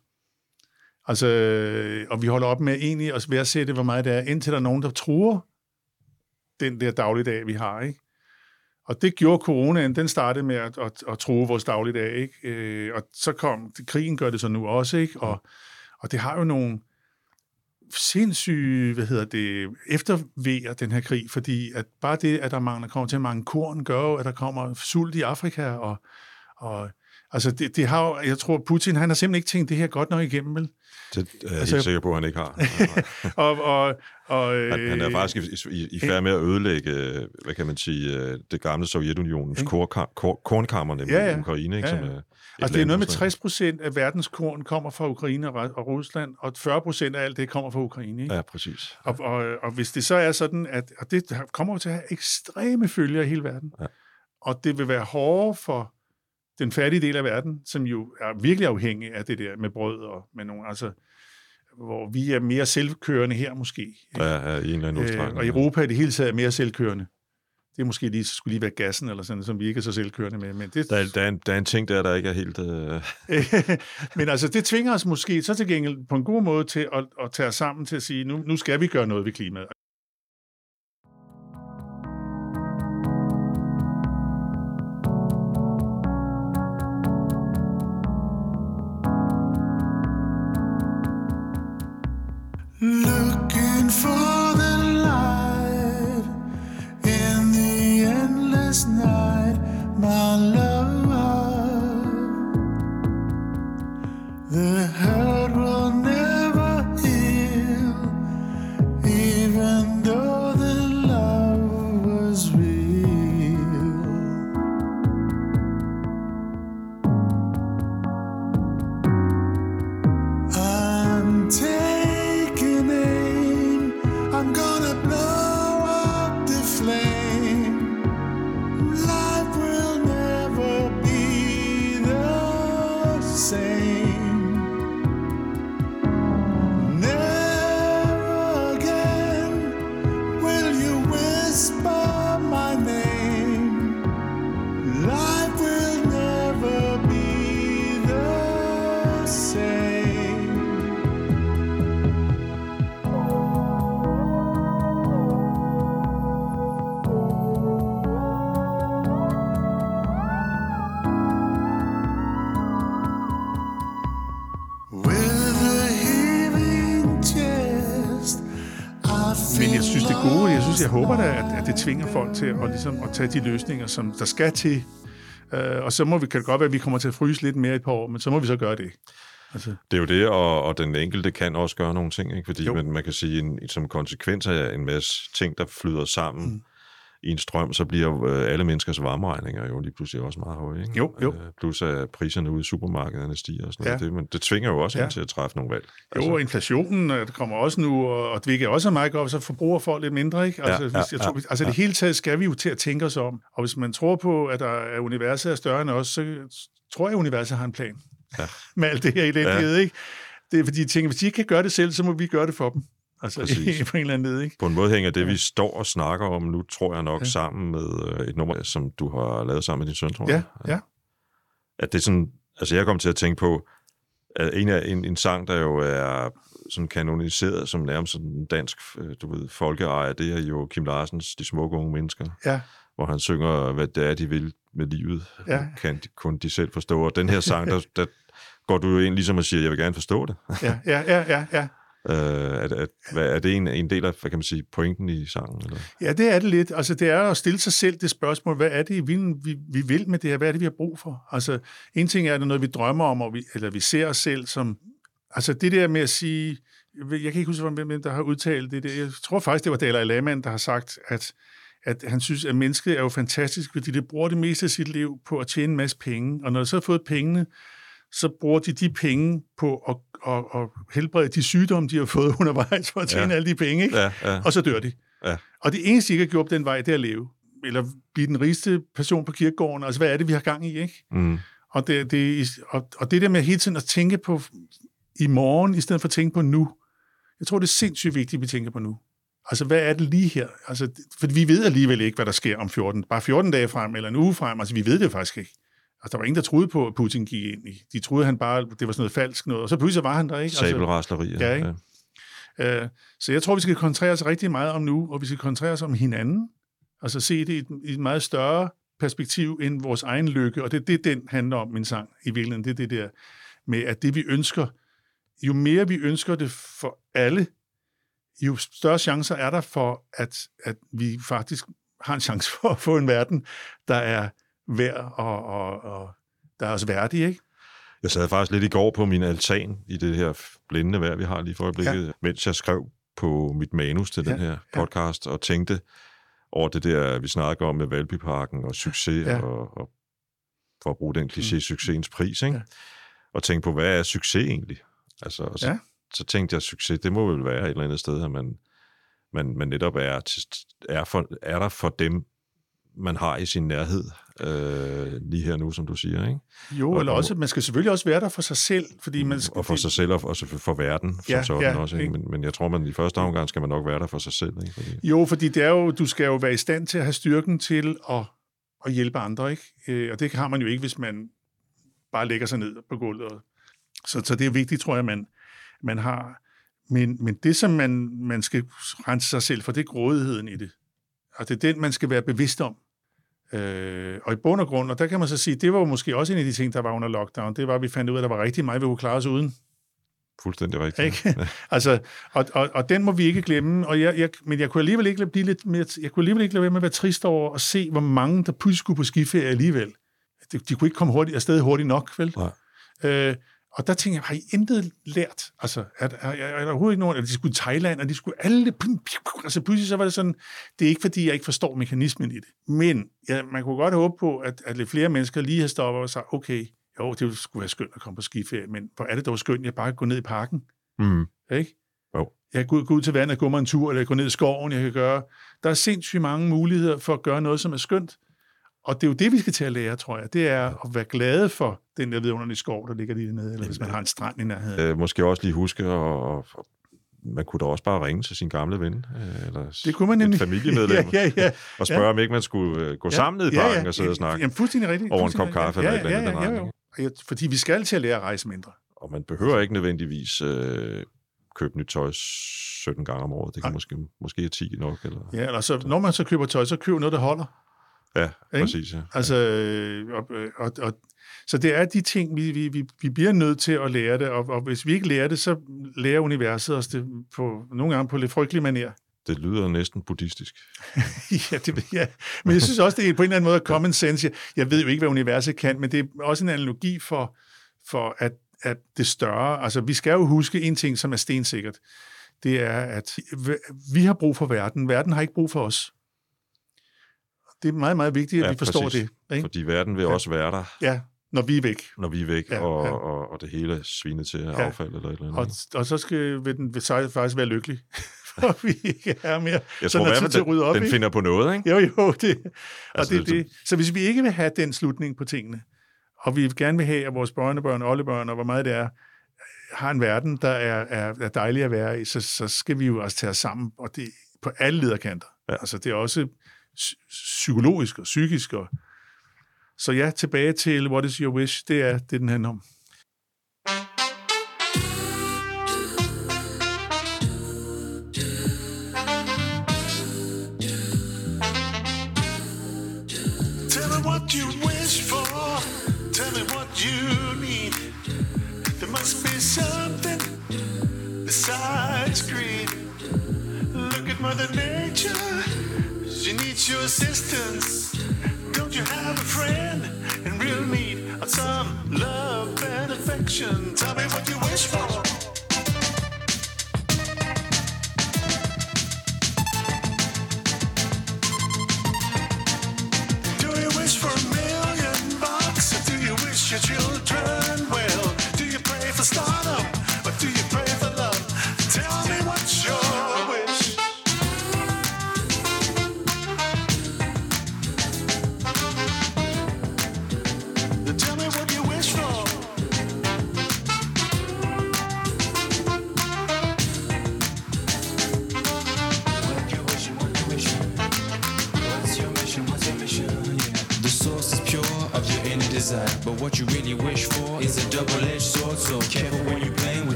Altså, øh, og vi holder op med egentlig at værdsætte, hvor meget det er, indtil der er nogen, der truer den der dagligdag, vi har, ikke? Og det gjorde coronaen, den startede med at, at, at true vores dagligdag, ikke? Øh, og så kom, krigen gør det så nu også, ikke? Og, og det har jo nogle sindssyge, hvad hedder det, eftervejer den her krig, fordi at bare det, at der mangler, kommer til at mange korn, gør jo, at der kommer sult i Afrika, og, og altså det, det har jo, jeg tror, Putin, han har simpelthen ikke tænkt det her godt nok igennem, vel? Det er jeg Altså- helt sikker på, at han ikke har. Og, og, og, Han, han er øh, faktisk i, i, i færd med at ødelægge, øh, hvad kan man sige, øh, det gamle Sovjetunionens Ikke? kor, kornkammer, nemlig Ja, ja. Ukraine, ikke? Ja, Som ja. er et Altså, det er noget med landbrugsland. 60 procent af verdens korn kommer fra Ukraine og, Ru- og Rusland, og 40 procent af alt det kommer fra Ukraine. Ikke? Ja, præcis. Og, og, og hvis det så er sådan, at og det kommer til at have ekstreme følger i hele verden, Ja. og det vil være hårdere for den fattige del af verden, som jo er virkelig afhængig af det der med brød og med nogle, altså, hvor vi er mere selvkørende her måske. Ja, ja, i en eller anden Øh, og Europa i det hele taget er mere selvkørende. Det er måske lige, skulle lige være gassen eller sådan, som vi ikke er så selvkørende med. Men det, Der, er, der, er en, der er en ting der, der ikke er helt... Øh, Men altså, det tvinger os måske så til gengæld på en god måde til at, at tage os sammen til at sige, nu, nu skal vi gøre noget ved klimaet. Ligesom, at tage de løsninger, som der skal til. Uh, og så må vi, kan det godt være, at vi kommer til at fryse lidt mere i et par år, men så må vi så gøre det. Altså, det er jo det, og, og den enkelte kan også gøre nogle ting, ikke? fordi Jo. man, man kan sige, en, som konsekvens af en masse ting, der flyder sammen mm. I en strøm, så bliver øh, alle menneskers varmeregninger jo lige pludselig også meget høje. Ikke? Jo, jo. Øh, plus at priserne ude i supermarkederne stiger og sådan noget. Ja. Det, men det tvinger jo også Ja. ja. til at træffe nogle valg. jo, og inflationen øh, kommer også nu, og, og det er også meget godt, så forbruger folk lidt mindre. Ikke? Altså, Ja, hvis, jeg ja, tror, ja, altså det hele taget skal vi jo til at tænke os om. Og hvis man tror på, at der er universet er større end os, så tror jeg, at universet har en plan. Ja. Med alt det her elendighed, ja. ikke? Det er fordi, jeg tænker, hvis de ikke kan gøre det selv, så må vi gøre det for dem. Altså Præcis. på en eller anden led, ikke? På en måde hænger det, vi står og snakker om nu, tror jeg nok, Ja. ja. sammen med øh, et nummer, som du har lavet sammen med din søn, tror Ja, jeg. ja. At det er sådan, altså jeg kom til at tænke på, at en, af, en, en sang, der jo er sådan kanoniseret som nærmest sådan en dansk, øh, du ved, folkeejer, det er jo Kim Larsens De smukke unge mennesker, Ja, hvor han synger, hvad det er, de vil med livet, Ja. kan de, kun de selv forstå. Og den her sang, der, der går du jo ind ligesom og siger, jeg vil gerne forstå det. ja, ja, ja, ja, ja. Øh, at, at, hvad, er det en, en del af, hvad kan man sige, pointen i sangen? Eller? Ja, det er det lidt. Altså, det er at stille sig selv det spørgsmål, hvad er det, vi, vi, vi vil med det her? Hvad er det, vi har brug for? Altså, en ting er, at det er noget, vi drømmer om, og vi, eller vi ser os selv som... Altså, det der med at sige... Jeg kan ikke huske, hvem der har udtalt det. Der. Jeg tror faktisk, det var Dalai Lama, der har sagt, at, at han synes, at mennesket er jo fantastisk, fordi det bruger det meste af sit liv på at tjene en masse penge. Og når det så har fået pengene, så bruger de de penge på at, at, at helbrede de sygdomme, de har fået undervejs for at tjene Ja. alle de penge, ikke? Ja, ja. og så dør de. Ja. Og det eneste, de ikke har gjort den vej, det er at leve. Eller blive den rigeste person på kirkegården. Altså, hvad er det, vi har gang i, ikke? Mm. Og det, det, og, og det der med hele tiden at tænke på i morgen, i stedet for at tænke på nu. Jeg tror, det er sindssygt vigtigt, at vi tænker på nu. Altså, hvad er det lige her? Altså, for vi ved alligevel ikke, hvad der sker om 14, bare 14 dage frem, eller en uge frem. Altså, vi ved det faktisk ikke. Altså, der var ingen, der troede på, at Putin gik ind i. De troede, han bare, det var sådan noget falsk noget, og så pludselig var han der, ikke? Altså, Sabelrasleri. Ja, ikke? Øh, så jeg tror, vi skal koncentrere os rigtig meget om nu, og vi skal koncentrere os om hinanden. Altså se det i et, i et meget større perspektiv end vores egen lykke, og det er det, den handler om, min sang, i virkeligheden. Det er det der med, at det vi ønsker, jo mere vi ønsker det for alle, jo større chancer er der for, at, at vi faktisk har en chance for at få en verden, der er værd og, og, og der er også værdig, ikke? Jeg sad faktisk lidt i går på min altan i det her blændende vejr, vi har lige for øjeblikket, ja. mens jeg skrev på mit manus til ja, den her podcast, ja. og tænkte over det der, vi snakker om med Valbyparken og succes, ja. Og, og for at bruge den kliché, succesens pris, ikke? Ja. Og tænkte på, hvad er succes egentlig? Altså, så, Ja. så tænkte jeg, succes, det må vel være et eller andet sted, at man, man, man netop er, til, er, for, er der for dem, man har i sin nærhed, øh, lige her nu, som du siger, ikke? Jo, Og- eller og- også, man skal selvfølgelig også være der for sig selv, fordi man skal... og for sig selv, og selvfølgelig for verden, som Ja, sådan ja, også. Ikke? ikke? Men, men jeg tror, man i første omgang skal man nok være der for sig selv. Ikke? Fordi, Jo, fordi det er jo, du skal jo være i stand til at have styrken til at, at hjælpe andre, ikke? Øh, Og det har man jo ikke, hvis man bare lægger sig ned på gulvet. Så, så det er vigtigt, tror jeg, man, man har. Men, men det, som man, man skal rense sig selv for, det er grådigheden i det. Og det er den, man skal være bevidst om. Øh, og i bund og grund, og der kan man så sige, det var måske også en af de ting, der var under lockdown, det var, at vi fandt ud af, at der var rigtig meget, vi kunne klare os uden. fuldstændig rigtigt. Ikke? altså, og, og, og den må vi ikke glemme. Og jeg, jeg, men jeg kunne alligevel ikke blive lidt mere, jeg kunne alligevel ikke lade være med at være trist over at se, hvor mange, der pludselig skulle på skiferie alligevel. De, de kunne ikke komme hurtigt, afsted hurtigt nok, vel? Nej. Øh, og der tænker jeg, har I intet lært? Altså, er, er, er, er der overhovedet ikke nogen, eller de skulle i Thailand, og de skulle alle... Altså, pludselig så var det sådan, det er ikke fordi, jeg ikke forstår mekanismen i det. Men ja, man kunne godt håbe på, at, at lidt flere mennesker lige har stoppet og sagt, okay, jo, det skulle være skønt at komme på skiferie, men hvor er det dog skønt, at jeg bare kan gå ned i parken, Mm. ikke? Jo. Jeg kan gå, ud til vandet og gå mig en tur, eller gå ned i skoven, jeg kan gøre. Der er sindssygt mange muligheder for at gøre noget, som er skønt. Og det er jo det, vi skal til at lære, tror jeg. Det er at være glade for den der vidunderlige skov, der ligger lige nede, eller hvis man har en strand i nærheden. Øh, måske også lige huske, og man kunne da også bare ringe til sin gamle ven, øh, eller Det kunne man et nemlig. familiemedlem, ja, ja, ja. og spørge, om ikke man skulle øh, gå sammen ned i parken og sidde og snakke. Jamen, fuldstændig rigtigt. Over en kop kaffe rigtigt. eller ja, et eller andet ja, ja, ja, ja, ja. Fordi vi skal til at lære at rejse mindre. Og man behøver ikke nødvendigvis øh, købe nyt tøj 17 gange om året. Det kan Nej. måske, måske er 10 nok. Eller, Ja, eller så, når man så køber tøj, så køb noget, der holder. Ja præcis. Ja. Altså, øh, og, og, og, så det er de ting, vi, vi, vi, vi bliver nødt til at lære det, og, og hvis vi ikke lærer det, så lærer universet os det på, nogle gange på lidt frygtelig manér. Det lyder næsten buddhistisk. ja, det ved jeg. Men jeg synes også, det er på en eller anden måde common sense. Jeg, jeg ved jo ikke, hvad universet kan, men det er også en analogi for, for at, at det større... Altså, vi skal jo huske en ting, som er stensikkert. Det er, at vi har brug for verden. Verden har ikke brug for os. Det er meget, meget vigtigt, at Ja, vi forstår præcis. det. Ikke? Fordi verden vil Ja. også være der, Ja, når vi er væk. når vi er væk, Ja, og, ja. Og, og det hele sviner til Ja. affald eller et eller andet. Og, og så skal vil den vil faktisk være lykkelig, for vi ikke er mere. Jeg så tror i hvert til at rydde op, den, den ikke? finder på noget, ikke? Jo, jo, det. Og Altså, det, det-. Så hvis vi ikke vil have den slutning på tingene, og vi gerne vil have, at vores børnebørn oldebørn, og hvor meget det er, har en verden, der er, er, er dejlig at være i, så, så skal vi jo også tage os sammen, og det på alle lederkanter. Ja. Altså, det er også psykologisk og psykisk. Og, så ja, tilbage til What is your wish, det er det, den handler om. Tell me what you wish for. Tell me what you need. There must be something besides greed. Look at Mother Nature. your sister.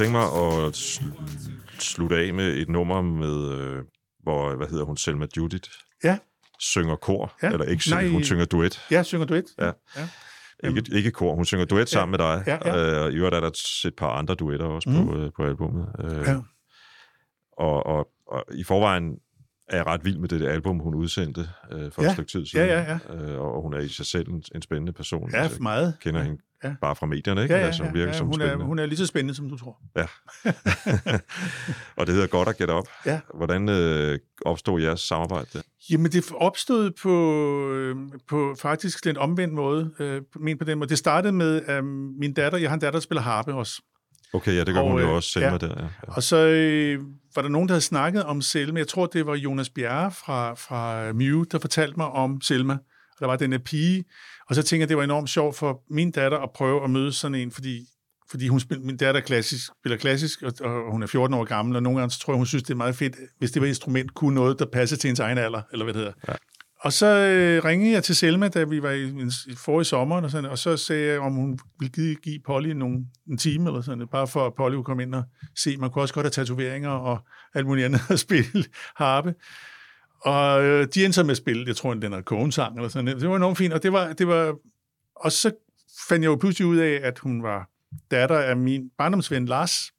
Tænke mig at sl- slutte af med et nummer med, øh, hvor, hvad hedder hun, Selma Judith Ja, synger kor, Ja. eller ikke synger, Nej. hun synger duet. jeg synger duet. Ja. ja. Ikke, ikke kor, hun synger duet sammen med dig. Ja, ja. Øh, og i øvrigt er der et- par andre duetter også mm. på, øh, på albumet. Øh, Ja. og, og, og i forvejen er jeg ret vild med det album, hun udsendte øh, for Ja. et stykke tid siden. Ja, ja, Øh, og hun er i sig selv en, en spændende person. Ja, Altså, meget. Kender ja. hende Ja. bare fra medierne, ikke? Ja, ja, altså, hun ja, ja. som Hun, er, spændende. hun er lige så spændende, som du tror. Ja. og det hedder Godt at Get Up. Ja. Hvordan øh, opstod jeres samarbejde? Jamen, det opstod på, øh, på faktisk den omvendt måde. Øh, men på den måde. Det startede med at min datter, jeg har en datter, der spiller harpe også. Okay, ja, det gør Og, hun jo øh, også Selma ja. der. Ja. Ja. Og så øh, var der nogen, der havde snakket om Selma. Jeg tror, det var Jonas Bjerre fra, fra Mew, der fortalte mig om Selma. Og der var den her pige. Og så tænkte jeg, det var enormt sjovt for min datter at prøve at møde sådan en, fordi fordi hun spiller, min datter er klassisk, spiller klassisk, og, og hun er 14 år gammel, og nogle gange så tror jeg, hun synes, det er meget fedt, hvis det var et instrument, kunne noget, der passer til hendes egen alder, eller hvad det hedder. Ja. Og så øh, ringede jeg til Selma, da vi var i, i forrige sommer, og, sådan, og så sagde jeg, om hun ville give, give Polly nogle, en time, eller sådan, bare for at Polly kunne komme ind og se. Man kunne også godt have tatoveringer og alt muligt andet at spille harpe. Og øh, de endte så med at spille, jeg tror, den er kogen-sang, eller sådan noget. Det var enormt fint, og det var, det var... Og så fandt jeg jo pludselig ud af, at hun var datter af min barndomsven Lars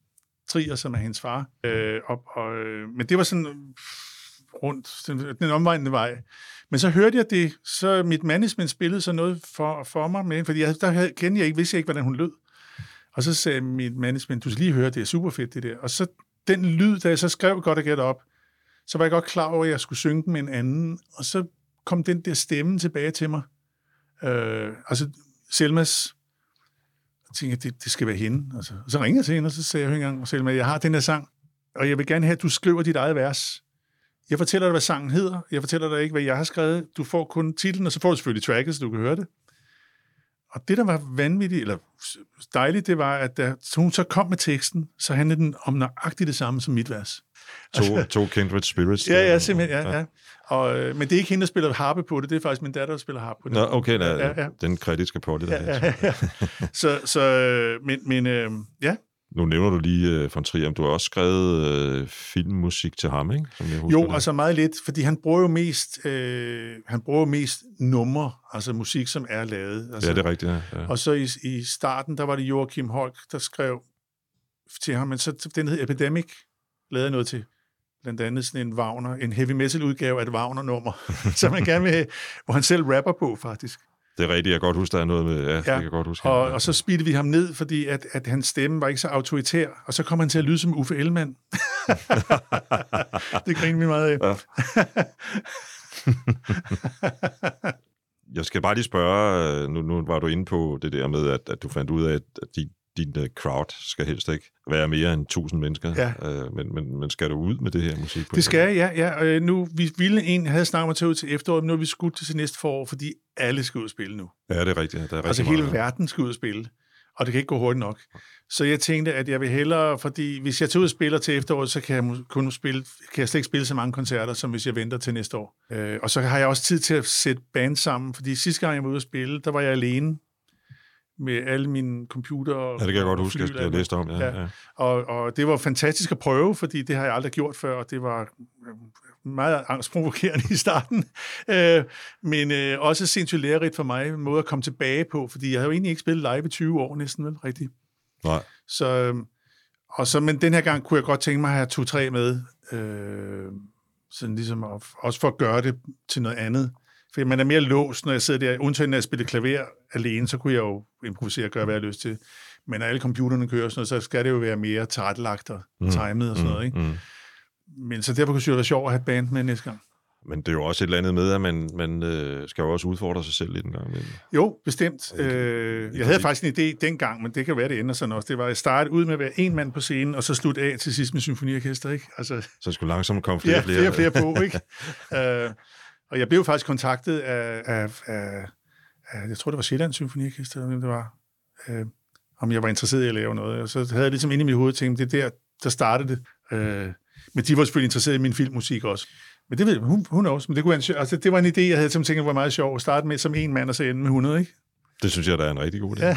Trier, som er hendes far. Øh, og, og, øh, men det var sådan rundt den, den omvejende vej. Men så hørte jeg det, så mit management spillede så noget for, for mig med, fordi jeg, der havde- kendte jeg ikke, vidste jeg ikke, hvordan hun lød. Og så sagde mit management, du skal lige høre, det er super fedt det der. Og så den lyd, da jeg så skrev godt at get op, så var jeg godt klar over, at jeg skulle synge den med en anden, og så kom den der stemme tilbage til mig. Øh, altså Selmas, jeg tænkte, det, det skal være hende. Altså. Og så ringede jeg til hende, og så sagde jeg en gang, Selma, jeg har den her sang, og jeg vil gerne have, at du skriver dit eget vers. Jeg fortæller dig, hvad sangen hedder. Jeg fortæller dig ikke, hvad jeg har skrevet. Du får kun titlen, og så får du selvfølgelig tracket, så du kan høre det. Og det, der var vanvittigt, eller dejligt, det var, at da hun så kom med teksten, så handlede den om nøjagtigt det samme som mit vers. To, to kindred spirits. Ja, ja, simpelthen, ja. ja. Og, øh, men det er ikke hende, der spiller harpe på det, det er faktisk min datter, der spiller harpe på det. Nå, okay, da, Ja, ja. den kritiske på det der. Ja, ja, ja. Så, så øh, men, men øh, ja, Nu nævner du lige uh, von Trier, du har også skrevet uh, filmmusik til ham, ikke? Som jeg husker jo, det. altså meget lidt, fordi han bruger jo mest, øh, han bruger mest numre, altså musik, som er lavet. Altså, Ja, det er rigtigt, ja. ja. Og så i, i starten, der var det Joachim Holk, der skrev til ham, men så den hed Epidemic, lavede noget til blandt andet sådan en Wagner, en heavy metal udgave af et Wagner-nummer, som man gerne vil have, hvor han selv rapper på, faktisk. Det er rigtigt, jeg kan godt huske, der er noget med... Ja, ja. det kan jeg godt huske. Og, og så speedede vi ham ned, fordi at, at hans stemme var ikke så autoritær, og så kom han til at lyde som Uffe Ellemann. det griner vi meget af. Ja. Jeg skal bare lige spørge, øh, nu, nu var du inde på det der med, at, at du fandt ud af, at at din, din uh, crowd skal helst ikke være mere end 1000 mennesker. Ja. Uh, men, men, men skal du ud med det her musik? på Det skal jeg, ja. ja. Øh, Nu, vi ville en, havde snakket at tage ud til efteråret, men nu er vi skudt til næste forår, fordi alle skal ud og spille nu. Ja, det er rigtigt. Der er Altså rigtig hele meget. verden skal ud og spille, og det kan ikke gå hurtigt nok. Så jeg tænkte, at jeg vil hellere, fordi hvis jeg tager ud og spiller til efteråret, så kan jeg kun spille, kan jeg slet ikke spille så mange koncerter, som hvis jeg venter til næste år. Øh, og så har jeg også tid til at sætte band sammen, fordi sidste gang jeg var ude at spille, der var jeg alene med alle mine computer og Ja, det kan jeg godt huske, jeg, jeg læste om. Ja, ja. Ja. Og, og det var fantastisk at prøve, fordi det har jeg aldrig gjort før, og det var øh, meget angstprovokerende i starten. Øh, men øh, også sindssygt lærerigt for mig, en måde at komme tilbage på, fordi jeg havde jo egentlig ikke spillet live i 20 år næsten, vel, rigtigt. Nej. Så, øh, og så, men den her gang kunne jeg godt tænke mig at have to-tre med, øh, sådan ligesom, at, også for at gøre det til noget andet. For man er mere låst, når jeg sidder der, undtagen når jeg spiller klaver alene, så kunne jeg jo improvisere og gøre, hvad jeg har lyst til. Men når alle computerne kører sådan noget, så skal det jo være mere tilrettelagt og timet og sådan noget. Ikke? Mm. Men så derfor kunne det være sjovt at have et band med næste gang. Men det er jo også et eller andet med, at man, man øh, skal jo også udfordre sig selv lidt en gang imellem. Jo, bestemt. Øh, jeg havde faktisk en idé dengang, men det kan være, det ender sådan også. Det var at starte ud med at være en mand på scenen, og så slutte af til sidst med symfoniorkester, ikke? Altså, Så skulle langsomt komme flere ja, og flere. flere og flere på, ikke? øh, og jeg blev faktisk kontaktet af, af, af, af jeg tror, det var Sjællands Symfoniorkester, eller hvem det var, øh, om jeg var interesseret i at lave noget. Og så havde jeg ligesom inde i mit hoved tænkt, det er der, der startede det. Øh, men de var selvfølgelig interesseret i min filmmusik også. Men det ved jeg, hun, hun også. Men det, kunne en, altså, det var en idé, jeg havde som tænkt, var meget sjov at starte med som en mand, og så ende med 100, ikke? Det synes jeg, der er en rigtig god idé. Ja.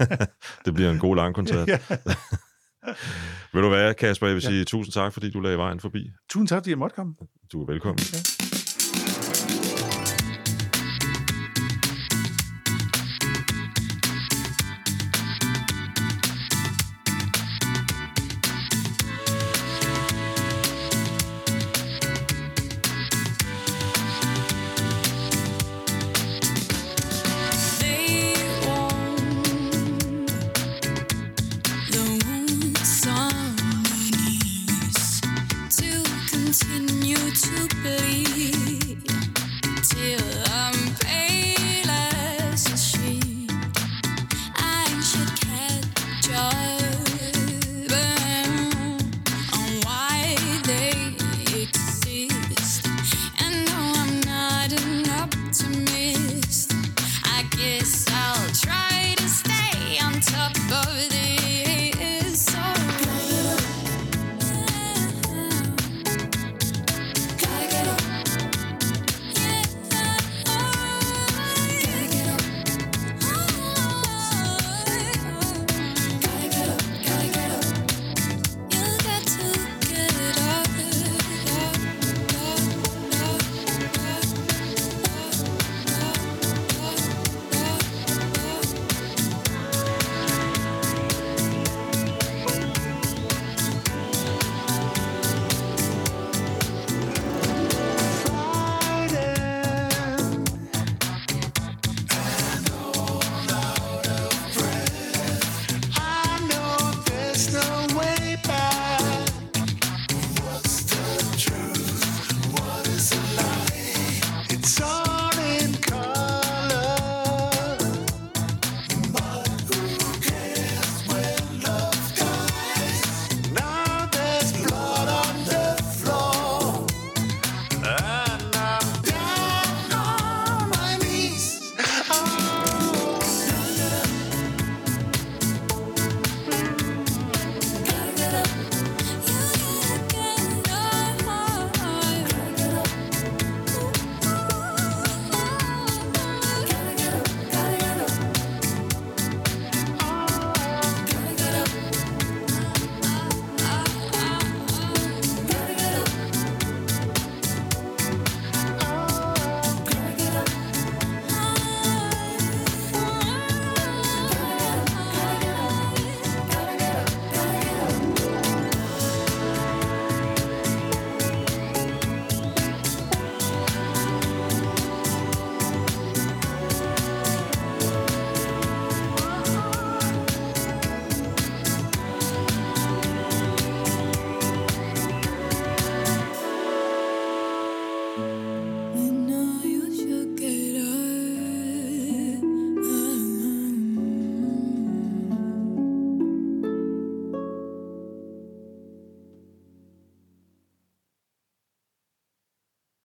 det bliver en god lang koncert. Ja. Vil du være, Kasper? Jeg vil sige tusind tak, fordi du lagde vejen forbi. Tusind tak, fordi jeg måtte komme. Du er velkommen. Ja.